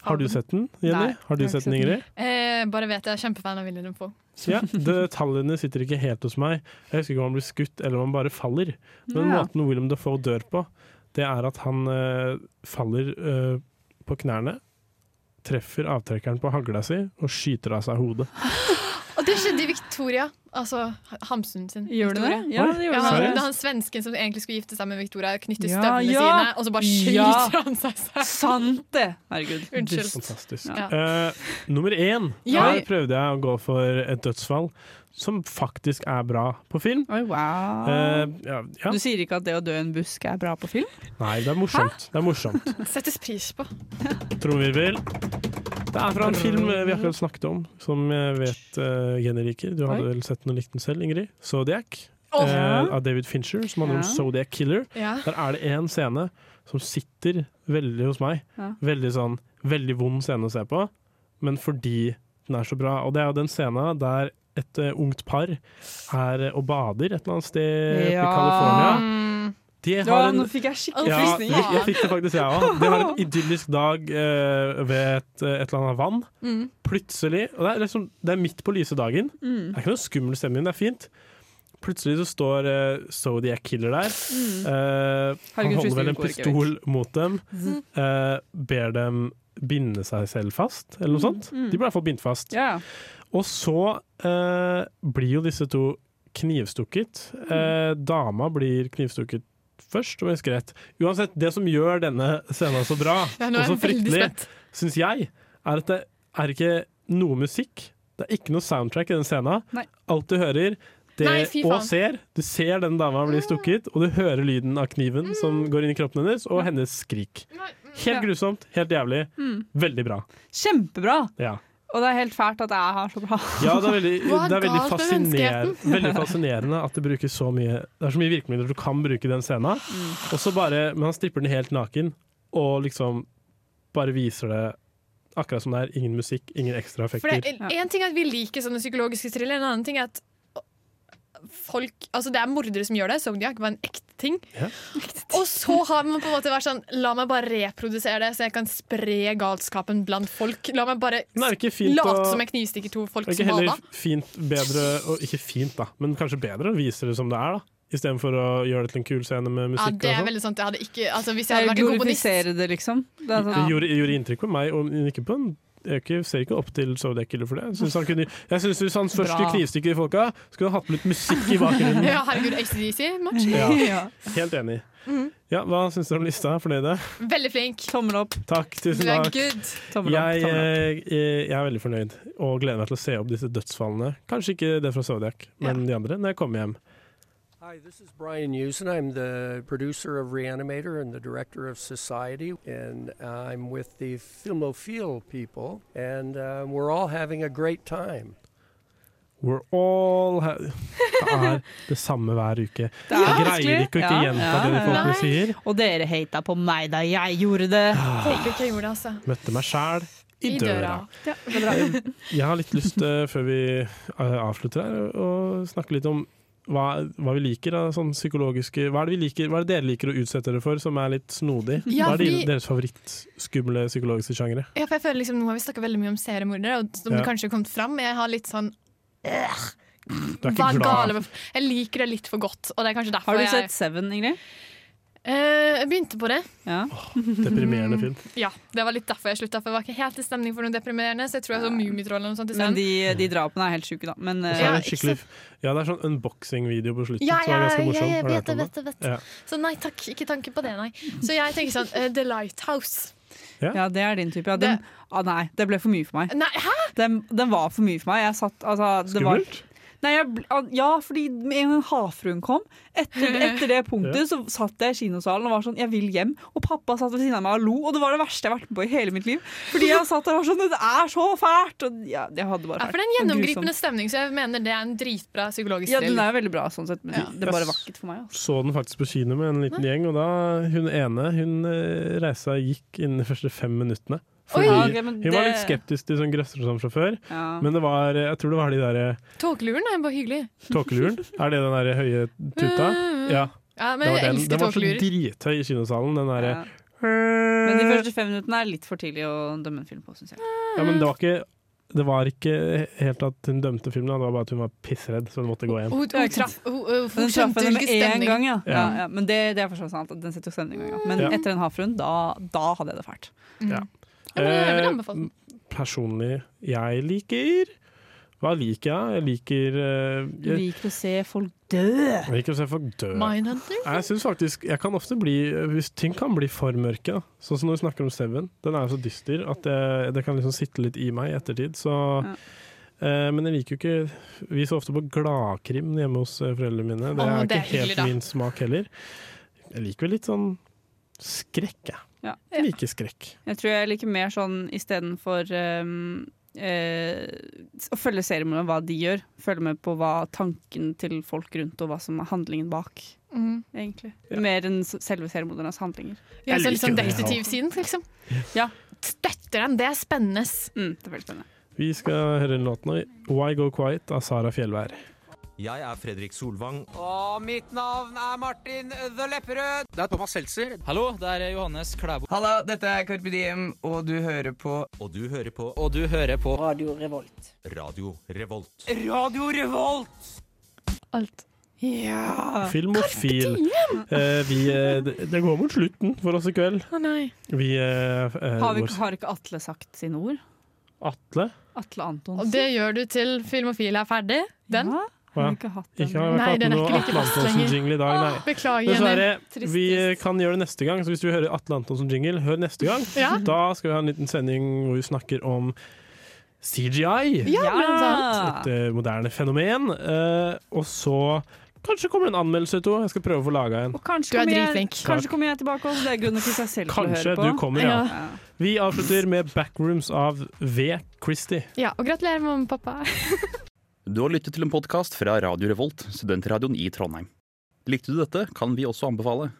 Har du sett den, Jenny? Nei, har du har sett den, Ingrid? Eh, bare vet jeg er kjempefan av Willem Dafoe. Ja, Detaljene sitter ikke helt hos meg. Jeg husker ikke om han blir skutt eller om han bare faller. Men Ja. måten William Dafoe dør på, det er at han eh, faller eh, på knærne, treffer avtrekkeren på hagla si og skyter av seg hodet. Og det skjedde i Victoria, altså Hamsun sin Gjør det historie. det? Ja, det gjorde ja, han, det er han svensken som egentlig skulle gifte seg med Victoria, knytter Ja, støvlene ja. sine, og så bare skyter Ja. han seg selv. Sant det! Herregud. Unnskyld. Fantastisk. Ja. Eh, nummer én. Ja. Her prøvde jeg å gå for et dødsfall som faktisk er bra på film. Oi, wow. Uh, ja, ja. Du sier ikke at det å dø i en busk er bra på film? Nei, det er morsomt. Det er morsomt. Settes pris på. Trommevirvel. Det er fra en film eh, vi akkurat snakket om, som jeg vet uh, Jenny liker. Du hadde vel sett den og likt den selv, Ingrid? Zodiac. Oh. Uh, av David Fincher, som handler om Ja. Zodiac Killer. Ja. Der er det en scene som sitter veldig hos meg. Ja. Veldig sånn, veldig vond scene å se på, men fordi den er så bra. Og det er jo den scenen der et uh, ungt par er og bader et eller annet sted ja. i California. De Ja, en, nå fikk jeg skikkelig ja, frysninger. Ja. jeg fikk det faktisk, jeg òg. Det var en idyllisk dag eh, ved et, et eller annet vann. Mm. Plutselig Og det er, liksom, det er midt på lyse dagen. Mm. Det er ikke noe skummel stemning, det er fint. Plutselig så står uh, Zodiac Killer der. Mm. Uh, han holder vel en pistol mot dem. Eh, ber dem binde seg selv fast, eller noe sånt. mm. De blir i hvert fall bindt fast. Yeah. Og så uh, blir jo disse to knivstukket. Eh, dama blir knivstukket først, om jeg husker rett. Uansett, det som gjør denne scenen så bra, Ja, og så fryktelig, syns jeg, er at det er ikke noe musikk. Det er ikke noe soundtrack i den scenen. Nei. Alt du hører det, Nei, og ser, du ser den dama bli stukket, og du hører lyden av kniven som går inn i kroppen hennes, og hennes skrik. Helt Ja. grusomt, helt jævlig. Mm. Veldig bra. Kjempebra! Ja. Og det er helt fælt at jeg har så bra. Ja, det er veldig, er det er veldig, fasciner, veldig fascinerende at det brukes så mye Det er så mye virkemidler du kan bruke i den scenen. Mm. Og så bare, Men han stripper den helt naken, og liksom bare viser det akkurat som det er. Ingen musikk, ingen ekstra For effekter. det, En ting er at vi liker sånne psykologiske thriller, en annen ting er at folk Altså det er mordere som gjør det. Zodiac var en ekte ting. Ja. Og så har man på en måte vært sånn La meg bare reprodusere det, så jeg kan spre galskapen blant folk. La meg bare late å- som jeg knivstikker to folk Det er ikke som heller fint, bedre og Ikke fint, da, men kanskje bedre å vise det som det er, da. Istedenfor å gjøre det til en kul scene med Ja, det er sånn. veldig sant. Jeg hadde ikke Altså Hvis jeg hadde vært en komponist Glorifisere det, liksom. Det er Det gjorde, det, gjorde inntrykk på meg, og ikke på en jeg er ikke- ser ikke opp til Zodiac Killer for det. Jeg synes han kunne, jeg synes Hvis han først skulle knivstikke folka, skulle han hatt med litt musikk i bakgrunnen. Ja, herregud, ACDC-match. Ja, helt enig. Mm. Ja, Hva syns dere om lista? Fornøyde? Veldig flink. Tommel opp. Takk, tusen Du er takk. good. Tommel opp, Jeg, opp. eh, jeg er veldig fornøyd og gleder meg til å se opp disse dødsfallene. Kanskje ikke det fra Zodiac, men de andre når jeg kommer hjem. Hi, this is Brian Usen. I'm the producer of Reanimator and the director of Society, and I'm with the Filmophile people, and uh, we're all having a great time. We're all ha Det er det samme hver uke. Det Jeg greier ikke å ikke Ja, gjenta ja, det de folkene Nei. sier. Og dere hata på meg da jeg gjorde det. Ah, jeg gjorde det, altså. Møtte meg sjæl i, I døra. døra. Ja, Jeg har litt lyst, uh, før vi eh, avslutter her, å snakke litt om hva, hva vi liker av sånn psykologiske Hva er det vi liker, hva er det dere liker å utsette dere for som er litt snodig? Ja, hva er fordi- deres favorittskumle psykologiske sjangere? Ja, for jeg føler liksom, Nå har vi snakka veldig mye om seriemordere, og som Ja. kanskje har kommet fram. Jeg har litt sånn øh, Du er Hva ikke er gale Jeg liker det litt for godt, og det er kanskje derfor Har du jeg sett Seven, Ingrid? Eh, Jeg begynte på det. Ja. Deprimerende film. Ja, Det var litt derfor jeg slutta, for jeg var ikke helt i stemning for noe deprimerende. Så jeg tror jeg så Mummitroll eller noe sånt Men de, de drapene er helt sjuke, da. Men eh, er Ja, det skikkelig Ja, det er sånn unboxing-video på slutten Ja, som er ja, ganske ja, morsom. ja, vet det, vet det, vet. Ja. Så nei takk, ikke tanke på det, nei. Så jeg tenker sånn uh, The Lighthouse. ja, det er din type. Ja, den, ah, nei, det ble for mye for meg. Nei, hæ? Den, den var for mye for meg. Jeg satt, altså, det var, Skummelt? Nei, jeg, ja, fordi med en gang havfruen kom, etter, etter det punktet, så satt jeg i kinosalen og var sånn Jeg vil hjem. Og pappa satt ved siden av meg og lo, og det var det verste jeg har vært med på i hele mitt liv. Fordi jeg satt der og var sånn Det er så fælt! Og ja, jeg hadde bare Ja, for det er en gjennomgripende stemning, så jeg mener det er en dritbra psykologisk Ja, den er veldig bra sånn sett, men det bare vakket for meg. Altså. Så den faktisk på kino med en liten gjeng, og da hun ene hun reisa gikk innen de første fem minuttene. Fordi Oi, okay, Hun var litt skeptisk til sånn grøsser og sånn fra før, Ja. men det var, jeg tror det var de der Tåkeluren er bare hyggelig. Tåkeluren. Er det den der høye tuta? Ja. Ja, men jeg den. elsker Den var så tåkelurer. drithøy i kinosalen. Den derre Ja. Men de første fem minuttene er litt for tidlig å dømme en film på, syns jeg. Ja, men det var ikke det var ikke helt at hun dømte filmen, det var bare at hun var pissredd, så hun måtte gå hjem. Hun, hun, traff, hun, hun, skjønte henne med en gang, ja. ja. Ja. ja men det, det er forstått sant. Den setter jo stemning. Men Ja. etter en havfruen, da, da hadde jeg det fælt. Ja. Ja, jeg vil Eh, anbefale den. Personlig, jeg liker Hva liker jeg? Jeg liker eh, Du liker å se folk dø. jeg liker å se folk dø. Mindhunter? Jeg synes faktisk, jeg kan ofte bli Hvis ting kan bli for mørke, sånn som når vi snakker om Seven. Den er jo så dyster at det, det kan liksom sitte litt i meg i ettertid. Så, eh, men jeg liker jo ikke Vi så ofte på gladkrim hjemme hos foreldrene mine. Det er, er det er ikke helt hyggelig, min smak heller. Jeg liker vel litt sånn skrekk, jeg. Ja. Jeg liker skrekk. Jeg tror jeg liker mer sånn istedenfor um, uh, Å følge seriemorderne, hva de gjør. Følge med på hva tanken til folk rundt, og hva som er handlingen bak. Mm. Egentlig. Mer enn selve seriemordernes handlinger. Ja, så litt sånn detektivsiden, liksom. Ja. Støtter den, det er spennende. Mm, det er veldig spennende. Vi skal høre en låt nå. 'Why Go Quiet' av Sara Fjellvær. Jeg er Fredrik Solvang. Og mitt navn er Martin The Lepperød. Det er Thomas Seltzer. Hallo, det er Johannes Klæbo. Hallo, dette er Carpe Diem, og du hører på Og du hører på Og du hører på Radio Revolt. Radio Revolt. Radio Revolt. Alt. Ja Filmofil. Eh, vi, eh, det det går mot slutten for oss i kveld. Å nei. Vi eh, eh, Har, vi, har ikke Atle sagt sine ord? Atle? Atle Antonsen? Og det gjør du til Filmofil er ferdig? Den? Å ja. Har ikke hatt den? Ikke har Nei, den er ikke like fast lenger. Dag, nei. Åh, beklager, Dessverre. Vi kan gjøre det neste gang, så hvis du hører Atle Antonsen-jingle, hør neste gang. Ja. Da skal vi ha en liten sending hvor vi snakker om CGI. Ja, ja. Et eh, moderne fenomen. Uh, og så kanskje kommer det en anmeldelse, to. Jeg skal prøve å få laga en. Og kanskje Du er kommer jeg- Kanskje kommer jeg tilbake også. Det er grunnen til seg selv til å Kanskje høre på. du kommer, ja. Ja. Vi avslutter med 'Backrooms' av V. Christie. Ja, og gratulerer, mamma og pappa. Du har lyttet til en podkast fra Radio Revolt, studentradioen i Trondheim. Likte du dette, kan vi også anbefale.